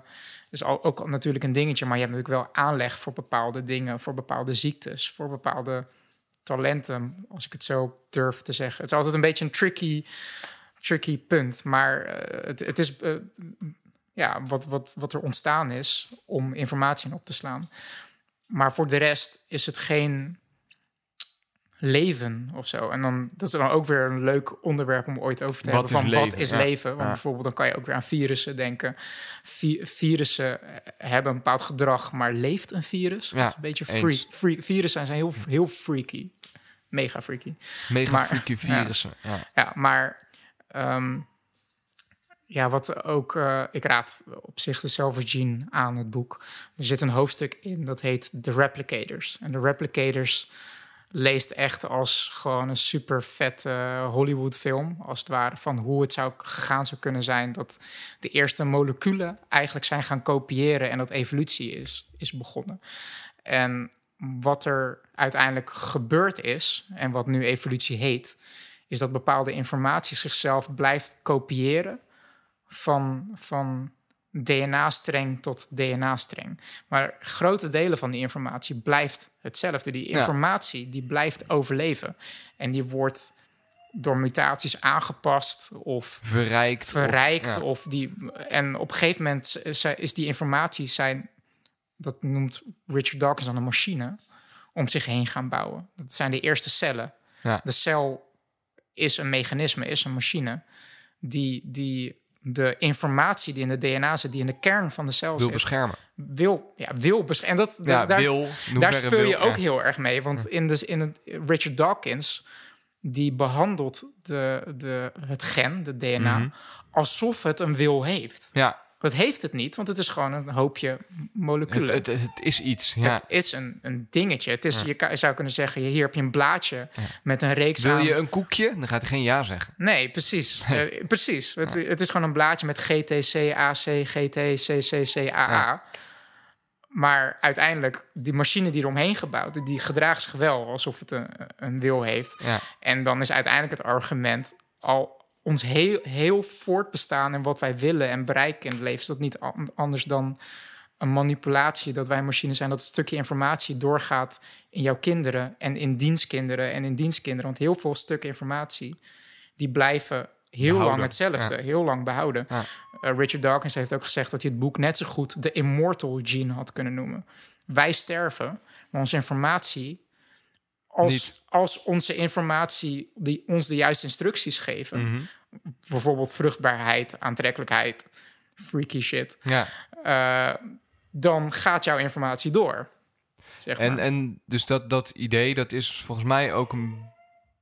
is ook natuurlijk een dingetje. Maar je hebt natuurlijk wel aanleg voor bepaalde dingen. Voor bepaalde ziektes. Voor bepaalde talenten. Als ik het zo durf te zeggen. Het is altijd een beetje een tricky, tricky punt. Maar eh, het, het is eh, ja, wat, wat, wat er ontstaan is om informatie in op te slaan. Maar voor de rest is het geen leven of zo. En dan, dat is dan ook weer een leuk onderwerp om ooit over te Wat hebben. is Van wat is Ja. leven? Want Ja. bijvoorbeeld dan kan je ook weer aan virussen denken. Vi- virussen hebben een bepaald gedrag, maar leeft een virus? Ja, dat is een beetje freak. freak. Virussen zijn heel, heel freaky. Mega freaky. Mega Maar- freaky virussen. Ja. Ja, maar ehm, ja, wat ook, eh, ik raad op zich de Gene aan het boek. Er zit een hoofdstuk in dat heet The Replicators. En de Replicators leest echt als gewoon een super vette Hollywood film, als het ware, van hoe het zou gegaan zou kunnen zijn dat de eerste moleculen eigenlijk zijn gaan kopiëren en dat evolutie is, is begonnen. En wat er uiteindelijk gebeurd is, en wat nu evolutie heet, is dat bepaalde informatie zichzelf blijft kopiëren van, van DNA-streng tot DNA-streng. Maar grote delen van die informatie blijft hetzelfde. Die Ja. informatie die blijft overleven. En die wordt door mutaties aangepast of Verrijkt. of- verrijkt. ja. Of die, en op een gegeven moment is- is die informatie zijn, dat noemt Richard Dawkins dan een machine, om zich heen gaan bouwen. Dat zijn de eerste cellen. Ja. De cel is een mechanisme, is een machine, die, die de informatie die in de DNA zit, die in de kern van de cel wil zit, beschermen. wil, ja, wil beschermen. En dat, Ja, daar, wil. daar speel wil, je ook ja. heel erg mee. Want in, de, in het Richard Dawkins, die behandelt de, de, het gen, de DNA, Mhm. alsof het een wil heeft. Ja, Dat heeft het niet, want het is gewoon een hoopje moleculen. het, het, het is iets. Ja. Het is een, een dingetje. Het is, Je kan- zou kunnen zeggen, hier heb je een blaadje met een reeks Wil aan... je een koekje? Dan gaat hij geen ja zeggen. Nee, precies. Eh, precies. Het, het is gewoon een blaadje met GTC, AC, GT, CCC, AA. Maar uiteindelijk, die machine die eromheen gebouwd... die gedraagt zich wel alsof het een, een wil heeft. En dan is uiteindelijk het argument... al ons heel, heel voortbestaan en wat wij willen en bereiken in het leven... is dat niet an- anders dan een manipulatie... dat wij een machine zijn, dat een stukje informatie doorgaat... in jouw kinderen en in dienstkinderen en in dienstkinderen. Want heel veel stukken informatie die blijven heel Behouden, lang hetzelfde, heel lang behouden. Ja. Eh, Richard Dawkins heeft ook gezegd dat hij het boek net zo goed de immortal gene had kunnen noemen. Wij sterven, maar onze informatie, als, Niet. als onze informatie die ons de juiste instructies geven, Mhm. bijvoorbeeld vruchtbaarheid, aantrekkelijkheid, freaky shit, ja. eh, dan gaat jouw informatie door. Zeg En, maar. en dus dat, dat idee, dat is volgens mij ook een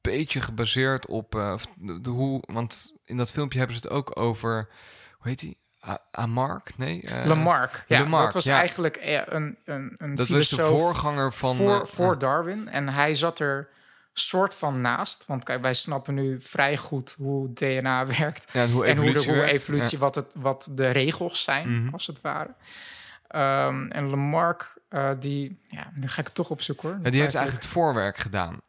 beetje gebaseerd op eh, de hoe... Want in dat filmpje hebben ze het ook over... Hoe heet die? Amark? Nee? eh, Lamarck, ja, Lamarck, dat was ja. eigenlijk eh, een, een, een Dat was de voorganger van... voor, eh, voor Darwin. En hij zat er soort van naast. Want kijk, wij snappen nu vrij goed hoe DNA werkt. ja, hoe en hoe, de, evolutie hoe evolutie, wat, het, wat de regels zijn, Mhm. als het ware. Ehm, en Lamarck, eh, die... Ja, nu ga ik toch opzoeken hoor. Ja, die heeft eigenlijk het voorwerk gedaan.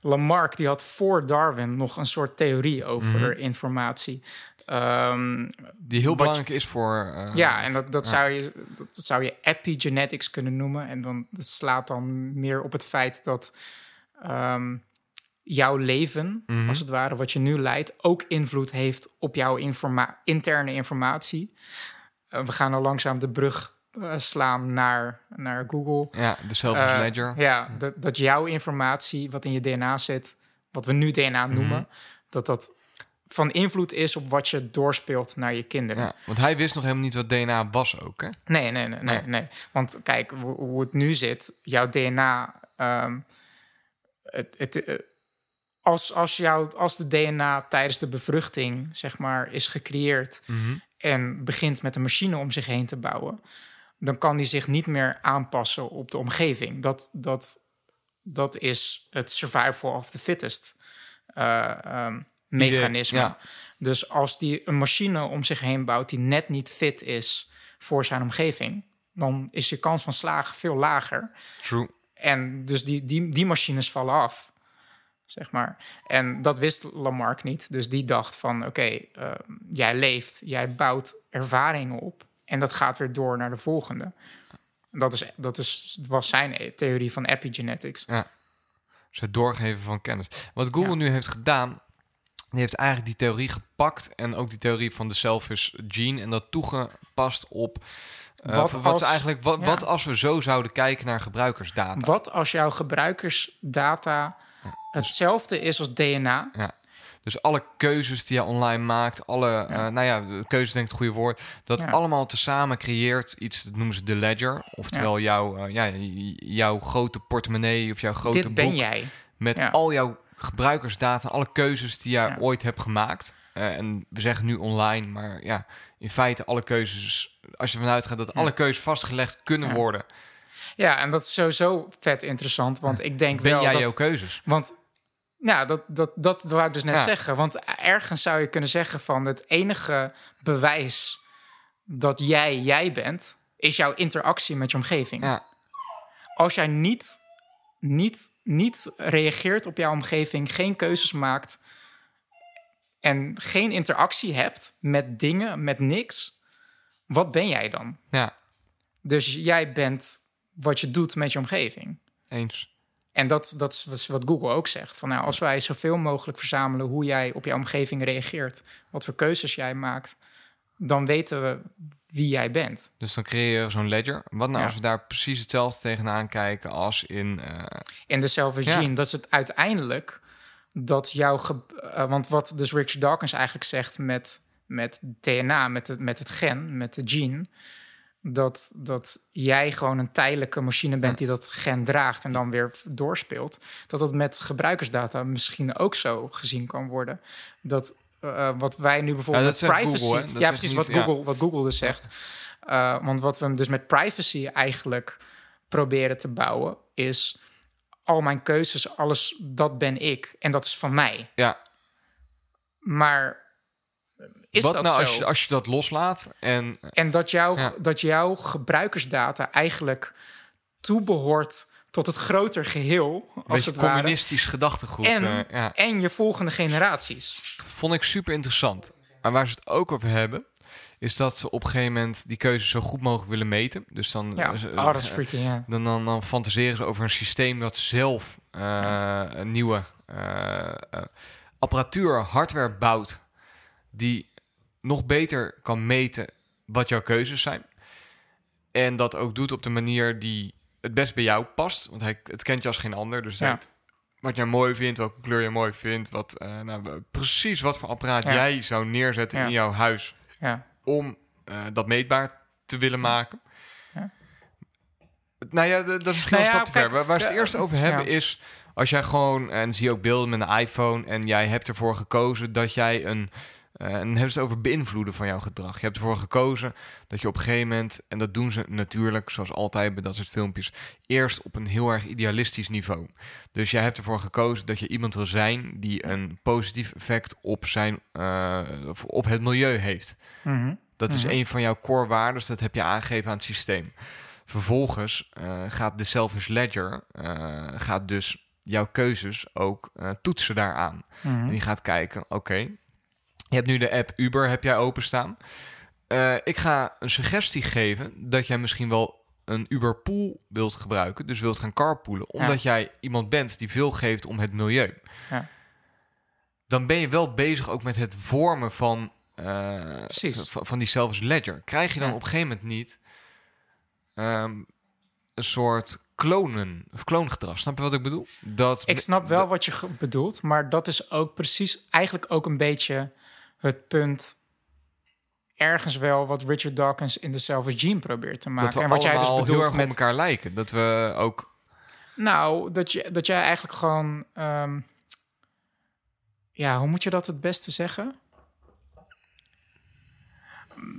Lamarck die had voor Darwin nog een soort theorie over Mhm. informatie. Ehm, Die heel belangrijk is voor... eh, ja, en dat, dat, ja. Zou je, dat zou je epigenetics kunnen noemen. En dan dat slaat dan meer op het feit dat ehm, jouw leven, Mhm. als het ware, wat je nu leidt, ook invloed heeft op jouw informa interne informatie. Eh, we gaan al langzaam de brug eh, slaan naar, naar Google. Ja, de Eh, Ledger. Ja, dat, dat jouw informatie, wat in je DNA zit, wat we nu DNA Mhm. noemen, dat dat van invloed is op wat je doorspeelt naar je kinderen. Ja, want hij wist nog helemaal niet wat DNA was ook, hè? Nee, nee, nee, nee, nee. Want kijk, hoe, het nu zit, jouw DNA. ehm, het, het, eh, als, als, jouw, als de DNA tijdens de bevruchting, zeg maar, is gecreëerd en begint met een machine om zich heen te bouwen, dan kan die zich niet meer aanpassen op de omgeving. Dat, dat, dat is het survival of the fittest ehm, mechanisme. ja. Dus als die een machine om zich heen bouwt die net niet fit is voor zijn omgeving, dan is je kans van slagen veel lager. True. En dus die, die, die machines vallen af, zeg maar. En dat wist Lamarck niet. Dus die dacht van, oké, eh, jij leeft, jij bouwt ervaringen op... en dat gaat weer door naar de volgende. Dat, is, dat is, was zijn theorie van epigenetics. Ja. Dus het doorgeven van kennis. Wat Google Ja. nu heeft gedaan, die heeft eigenlijk die theorie gepakt en ook die theorie van de selfish gene en dat toegepast op eh, Wat wat, als- eigenlijk wat, ja. wat als we zo zouden kijken naar gebruikersdata. Wat als jouw gebruikersdata hetzelfde is als DNA? Ja. Dus alle keuzes die je online maakt, alle, eh, nou ja, de keuzes denk ik het goede woord, dat allemaal tezamen creëert iets, dat noemen ze de ledger, oftewel jouw, eh, ja, jouw grote portemonnee of jouw grote Dit ben jij. Met al jouw gebruikersdata, alle keuzes die jij Ja. ooit hebt gemaakt. Eh, en we zeggen nu online, maar ja, in feite alle keuzes, als je vanuit gaat dat alle keuzes vastgelegd kunnen worden, Ja, en dat is sowieso vet interessant, want ik denk ben wel jij dat... jouw keuzes. Want ja, dat, dat, dat wou ik dus net Ja. zeggen. Want ergens zou je kunnen zeggen van het enige bewijs dat jij jij bent, is jouw interactie met je omgeving. Ja, Als jij niet, niet, niet reageert op jouw omgeving, geen keuzes maakt en geen interactie hebt met dingen, met niks, wat ben jij dan? ja, Dus jij bent wat je doet met je omgeving. eens. En dat, dat is wat- Google ook zegt. Van, nou, als wij zoveel mogelijk verzamelen hoe jij op je omgeving reageert, wat voor keuzes jij maakt, dan weten we wie jij bent. Dus dan creëer je zo'n ledger. Wat nou Ja. als we daar precies hetzelfde tegenaan kijken als in... eh, In de Ja. dat is het uiteindelijk dat jouw. ge- eh, want wat dus Richard Dawkins eigenlijk zegt met, met DNA, met het, met het gen, met de gene. Dat, dat jij gewoon een tijdelijke machine bent die dat gen draagt en dan weer doorspeelt. Dat dat met gebruikersdata misschien ook zo gezien kan worden. Dat eh, wat wij nu bijvoorbeeld Ja, privacy. Google, ja, precies niet- wat, ja. Google, wat Google dus zegt. Eh, want wat we dus met privacy eigenlijk proberen te bouwen, is al mijn keuzes, alles, dat ben ik. En dat is van mij. ja, Maar is wat dat nou zo? als je, als je dat loslaat en... En dat, jouw Ja. dat jouw gebruikersdata eigenlijk toebehoort tot het groter geheel, als het ware. communistisch gedachtegoed. En, eh, ja. en je volgende generaties. vond ik super interessant. Maar waar ze het ook over hebben, is dat ze op een gegeven moment die keuzes zo goed mogelijk willen meten. Dus dan, Ja, eh, oh, dat is freaking, ja. dan, dan, dan fantaseren ze over een systeem dat zelf eh, een nieuwe eh, apparatuur, hardware bouwt, die nog beter kan meten wat jouw keuzes zijn. En dat ook doet op de manier die het best bij jou past. Want hij, het kent je als geen ander. Dus Ja. het wat jij mooi vindt, welke kleur je mooi vindt. Wat, eh, nou, precies wat voor apparaat Ja. jij zou neerzetten Ja. in jouw huis Ja. om eh, dat meetbaar te willen maken. Ja. Nou ja, dat is misschien Nou een stap te ver. kijk, Waar, waar ze het eerst over hebben is... als jij gewoon, en zie je ook beelden met een iPhone... en jij hebt ervoor gekozen dat jij een... eh, en dan hebben ze het over beïnvloeden van jouw gedrag. Je hebt ervoor gekozen dat je op een gegeven moment... en dat doen ze natuurlijk, zoals altijd bij dat soort filmpjes... eerst op een heel erg idealistisch niveau. Dus jij hebt ervoor gekozen dat je iemand wil zijn... die een positief effect op, zijn, of op het milieu heeft. Mhm. Dat is een van jouw core waarden, dat heb je aangegeven aan het systeem. Vervolgens eh, gaat de Selfish Ledger gaat dus jouw keuzes ook toetsen daaraan. Mhm. En die gaat kijken, oké, je hebt nu de app Uber, heb jij openstaan. Eh, ik ga een suggestie geven dat jij misschien wel een Uber Pool wilt gebruiken, dus wilt gaan carpoolen, omdat jij iemand bent die veel geeft om het milieu. Ja. Dan ben je wel bezig ook met het vormen van, Precies. van, die selfish ledger. Krijg je dan Ja. op een gegeven moment niet ehm, een soort klonen of kloongedrag? Snap je wat ik bedoel? Dat Ik snap wel wat je bedoelt, maar dat is ook precies eigenlijk ook een beetje het punt ergens wel wat Richard Dawkins in de Selfish Gene probeert te maken. dat we en wat jij dus allemaal heel bedoelt erg met op elkaar lijken. Dat we ook Nou, dat, je, dat jij eigenlijk gewoon. ehm, ja, hoe moet je dat het beste zeggen?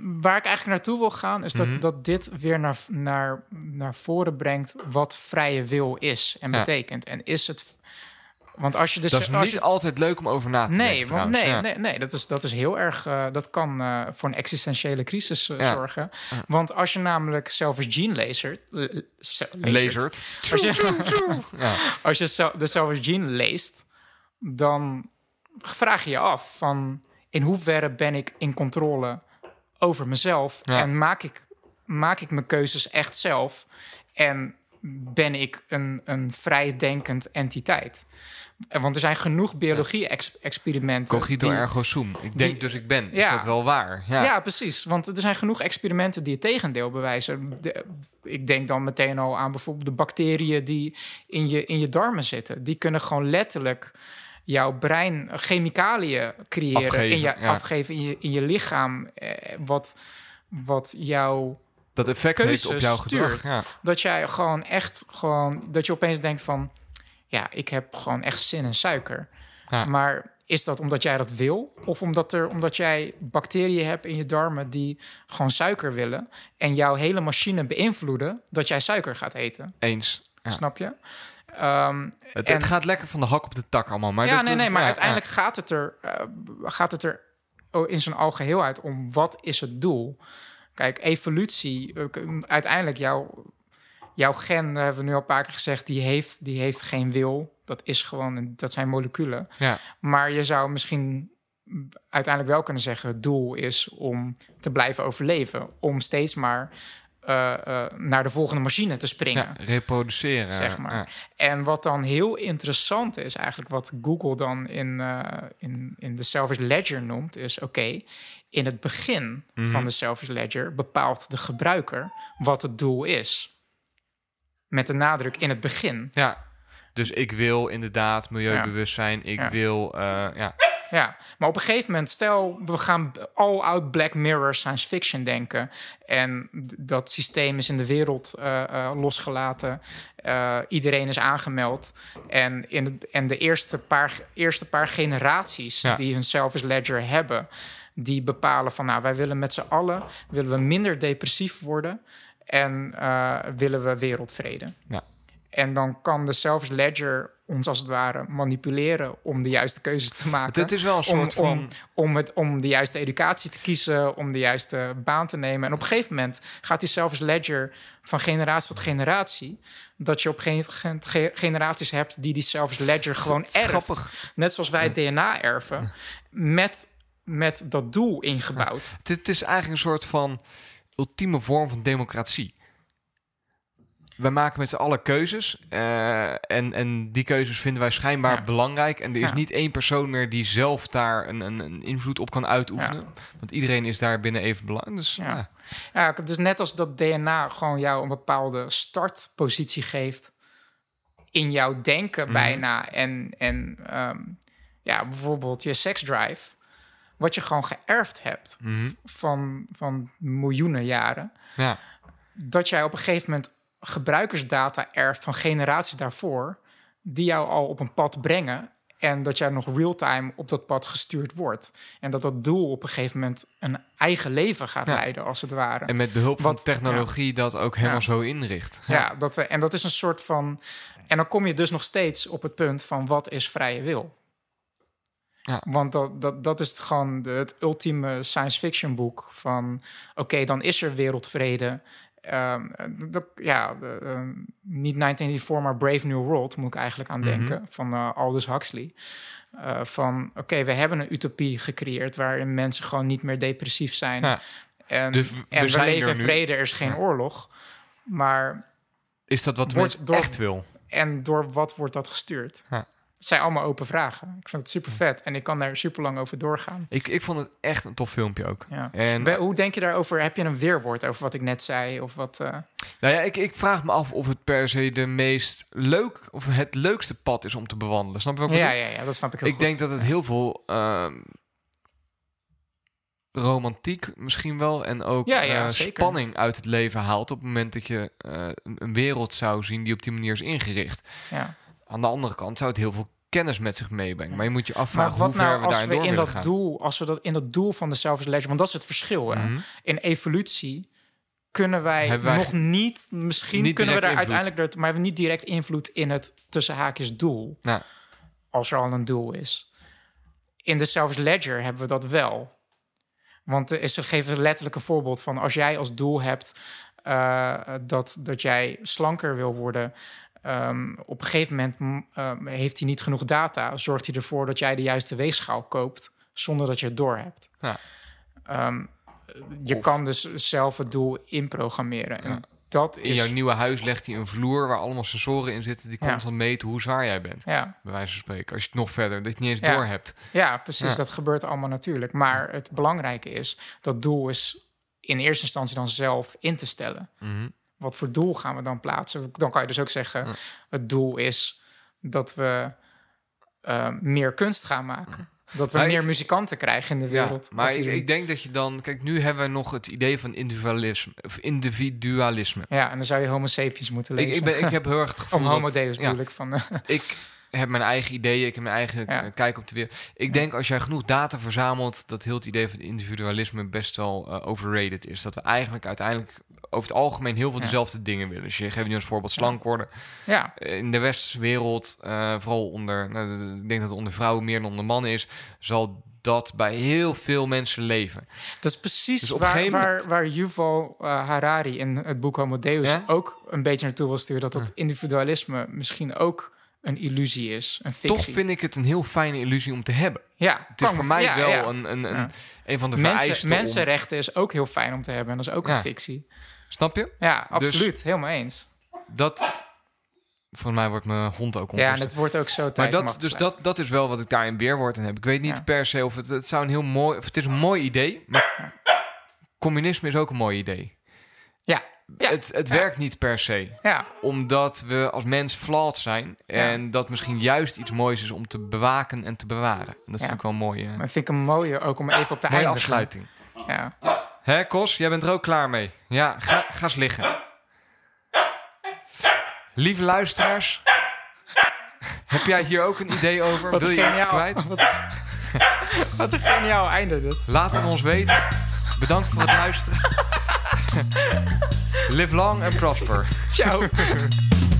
Waar ik eigenlijk naartoe wil gaan, is dat, Mhm. dat dit weer naar, naar, naar voren brengt wat vrije wil is en Ja. betekent. En is het. Want als je dus... dat is als niet je, altijd leuk om over na te Nee, denken want nee, Ja. nee, nee dat, is, dat is heel erg. eh, dat kan eh, voor een existentiële crisis eh, Ja. zorgen. Want als je namelijk Selfish Gene lasert. Lasert. Als je, Ja. als je de Selfish Gene leest, dan vraag je je af van in hoeverre ben ik in controle over mezelf en maak ik, maak ik mijn keuzes echt zelf en ben ik een, een vrijdenkend entiteit. En Want er zijn genoeg biologie-experimenten. Cogito die- ergo sum. Ik denk die- dus ik ben. Is Ja. dat wel waar? Ja. ja. precies. Want er zijn genoeg experimenten die het tegendeel bewijzen. De- ik denk dan meteen al aan bijvoorbeeld de bacteriën die in je, in je darmen zitten. Die kunnen gewoon letterlijk jouw brein chemicaliën creëren, Afgeven, in je, ja. afgeven in je, in je lichaam. Eh, wat, wat jouw Dat effect heeft op jouw gedrag. Ja. Dat jij gewoon echt gewoon... Dat je opeens denkt van... Ja, ik heb gewoon echt zin in suiker. Ja. Maar is dat omdat jij dat wil? Of omdat, er, omdat jij bacteriën hebt in je darmen... die gewoon suiker willen... en jouw hele machine beïnvloeden... dat jij suiker gaat eten? Eens. Ja. Snap je? Ehm, Het, en- het gaat lekker van de hak op de tak allemaal. Maar ja, dat- nee, nee, maar uiteindelijk gaat het er, eh, gaat het er oh, in zijn algeheelheid om wat is het doel? Kijk, evolutie, eh, uiteindelijk jouw, jouw gen, hebben we nu al een paar keer gezegd, die heeft, die heeft geen wil. Dat is gewoon, dat zijn moleculen. Ja. Maar je zou misschien uiteindelijk wel kunnen zeggen: het doel is om te blijven overleven, om steeds maar eh, eh, naar de volgende machine te springen Ja, reproduceren. zeg maar. Ja. En wat dan heel interessant is, eigenlijk wat Google dan in, eh, in, in de Selfish Ledger noemt, is oké, in het begin Mhm. van de Selfish Ledger bepaalt de gebruiker wat het doel is. Met de nadruk in het begin. Ja. Dus ik wil inderdaad milieubewust zijn. Ik Ja. wil... eh, ja. Ja, maar op een gegeven moment, stel we gaan all-out Black Mirror science fiction denken. En dat systeem is in de wereld eh, eh, losgelaten. Iedereen is aangemeld. En, in het, en de eerste paar, eerste paar generaties Ja. die hun Selfish Ledger hebben, die bepalen van nou, wij willen met z'n allen willen we minder depressief worden. En eh, willen we wereldvrede. Ja. En dan kan de Selfish Ledger ons als het ware manipuleren om de juiste keuzes te maken. Het, het is wel een soort om, van... om, om, het, om de juiste educatie te kiezen, om de juiste baan te nemen. En op een gegeven moment gaat die Selfish Ledger van generatie tot generatie. Dat je op een gegeven moment ge- generaties hebt die die Selfish Ledger gewoon erft. grappig. Net zoals wij het DNA erven. Met, met dat doel ingebouwd. Het, het is eigenlijk een soort van ultieme vorm van democratie. Wij maken met z'n allen keuzes. eh, en, en die keuzes vinden wij schijnbaar Ja. belangrijk. En er is Ja. niet één persoon meer die zelf daar een, een, een invloed op kan uitoefenen. Want iedereen is daar binnen even belangrijk. Dus Ja. ja. Ja, dus net als dat DNA gewoon jou een bepaalde startpositie geeft in jouw denken Mhm. bijna. En, en ehm, ja, bijvoorbeeld je seksdrive, wat je gewoon geërfd hebt Mhm. van, van miljoenen jaren. ja. Dat jij op een gegeven moment gebruikersdata erft van generaties daarvoor, die jou al op een pad brengen. En dat jij nog real-time op dat pad gestuurd wordt. En dat dat doel op een gegeven moment een eigen leven gaat Ja. leiden, als het ware. En met behulp van technologie dat ook helemaal Ja. zo inricht. Ja, dat we, en dat is een soort van. En dan kom je dus nog steeds op het punt van wat is vrije wil. Ja. Want dat, dat, dat is gewoon de, het ultieme science fiction boek van... oké, dan is er wereldvrede. Ehm, dat, ja, ehm, niet 1984, maar Brave New World moet ik eigenlijk aan denken. Van eh, Aldous Huxley. Eh, van, oké, we hebben een utopie gecreëerd... waarin mensen gewoon niet meer depressief zijn. Ja. En, Dus we- en leven in vrede, er is geen oorlog. Maar Is dat wat Wordt door- echt wil? en door wat wordt dat gestuurd? Ja. Het zijn allemaal open vragen. Ik vind het super vet en ik kan daar super lang over doorgaan. Ik, ik vond het echt een tof filmpje ook. Ja. En Hoe denk je daarover? Heb je een weerwoord over wat ik net zei? Of wat? eh, Nou ja, ik, ik vraag me af of het per se de meest leuk of het leukste pad is om te bewandelen. Snap je wat ik Ja, bedoel? ja, ja, dat snap ik heel Ik goed. denk dat het heel veel ehm, romantiek misschien wel en ook Ja, ja, eh, spanning uit het leven haalt op het moment dat je eh, een wereld zou zien die op die manier is ingericht. Ja. Aan de andere kant zou het heel veel kennis met zich meebrengen. Maar je moet je Maar afvragen wat hoe ver nou we daarin we door in dat gaan. doel, als we dat in dat doel van de Selfish Ledger, want dat is het verschil. Hè? Mhm. In evolutie kunnen wij, nog niet, misschien niet kunnen we daar invloed. uiteindelijk, door- maar we hebben niet direct invloed in het tussen haakjes doel. Als er al een doel is. In de Selfish Ledger hebben we dat wel. Want er is, ze geven letterlijk een voorbeeld van... als jij als doel hebt eh, dat, dat jij slanker wil worden... ehm, op een gegeven moment mm, ehm, heeft hij niet genoeg data. Zorgt hij ervoor dat jij de juiste weegschaal koopt... zonder dat je het doorhebt. Ja. Ehm, je Of- kan dus zelf het doel inprogrammeren. En dat In is... jouw nieuwe huis legt hij een vloer waar allemaal sensoren in zitten... die Ja. constant meten hoe zwaar jij bent. ja, Bij wijze van spreken. Als je het nog verder, dat je niet eens Ja. door hebt. ja, precies. Dat gebeurt allemaal natuurlijk. Maar het belangrijke is... dat doel is in eerste instantie dan zelf in te stellen. Mhm. Wat voor doel gaan we dan plaatsen? Dan kan je dus ook zeggen... het doel is dat we eh, meer kunst gaan maken. Dat we Maar meer ik- muzikanten krijgen in de Ja, wereld. maar ik, ik denk dat je dan... Kijk, nu hebben we nog het idee van individualisme. Of individualisme. Ja, en dan zou je Homo sapiens moeten lezen. ik, ben, ik heb heel erg het gevoel Om dat- Homo Deus ja, bedoel ik. Van, eh, ik heb mijn eigen ideeën, ik heb mijn eigen Ja. eh, kijk op de wereld. Ik denk als jij genoeg data verzamelt, dat heel het idee van individualisme best wel eh, overrated is. Dat we eigenlijk uiteindelijk over het algemeen heel veel Ja. dezelfde dingen willen. Dus je geeft nu als voorbeeld slank worden. ja, In de westerse wereld, eh, vooral onder, nou, ik denk dat het onder vrouwen meer dan onder mannen is, zal dat bij heel veel mensen leven. dat is precies Dus waar, moment- waar Yuval eh, Harari in het boek Homo Deus Ja? ook een beetje naartoe wil sturen. Dat dat individualisme misschien ook een illusie is, een fictie. Toch vind ik het een heel fijne illusie om te hebben. ja, Het is kan voor mij ja, wel ja. Een, een, een, Ja. een van de Mensen, vereisten. om- mensenrechten is ook heel fijn om te hebben. En dat is ook Ja. een fictie. snap je? Ja, Dus- absoluut. Helemaal eens. Dat. Volgens mij wordt mijn hond ook Ja, onrustig. en het wordt ook zo tijd Maar dat, dus dat, dat is wel wat ik daar in weerwoord aan heb. Ik weet niet Ja. per se of het, het zou een heel mooi, of het is een mooi idee, maar communisme is ook een mooi idee. Ja, ja, Het, het Ja. werkt niet per se, ja, omdat we als mens flawed zijn en dat misschien juist iets moois is om te bewaken en te bewaren. En dat vind ik wel een mooie, maar vind ik een mooie ook om even op te mooie eindigen. afsluiting. Ja. Hè, Kos, jij bent er ook klaar mee. Ja, ga, ga eens liggen. Lieve luisteraars, heb jij hier ook een idee over? Wat Wil je iets kwijt? Wat, wat een geniaal einde dit. Laat het ons weten. Bedankt voor het luisteren. Live long and prosper. Ciao.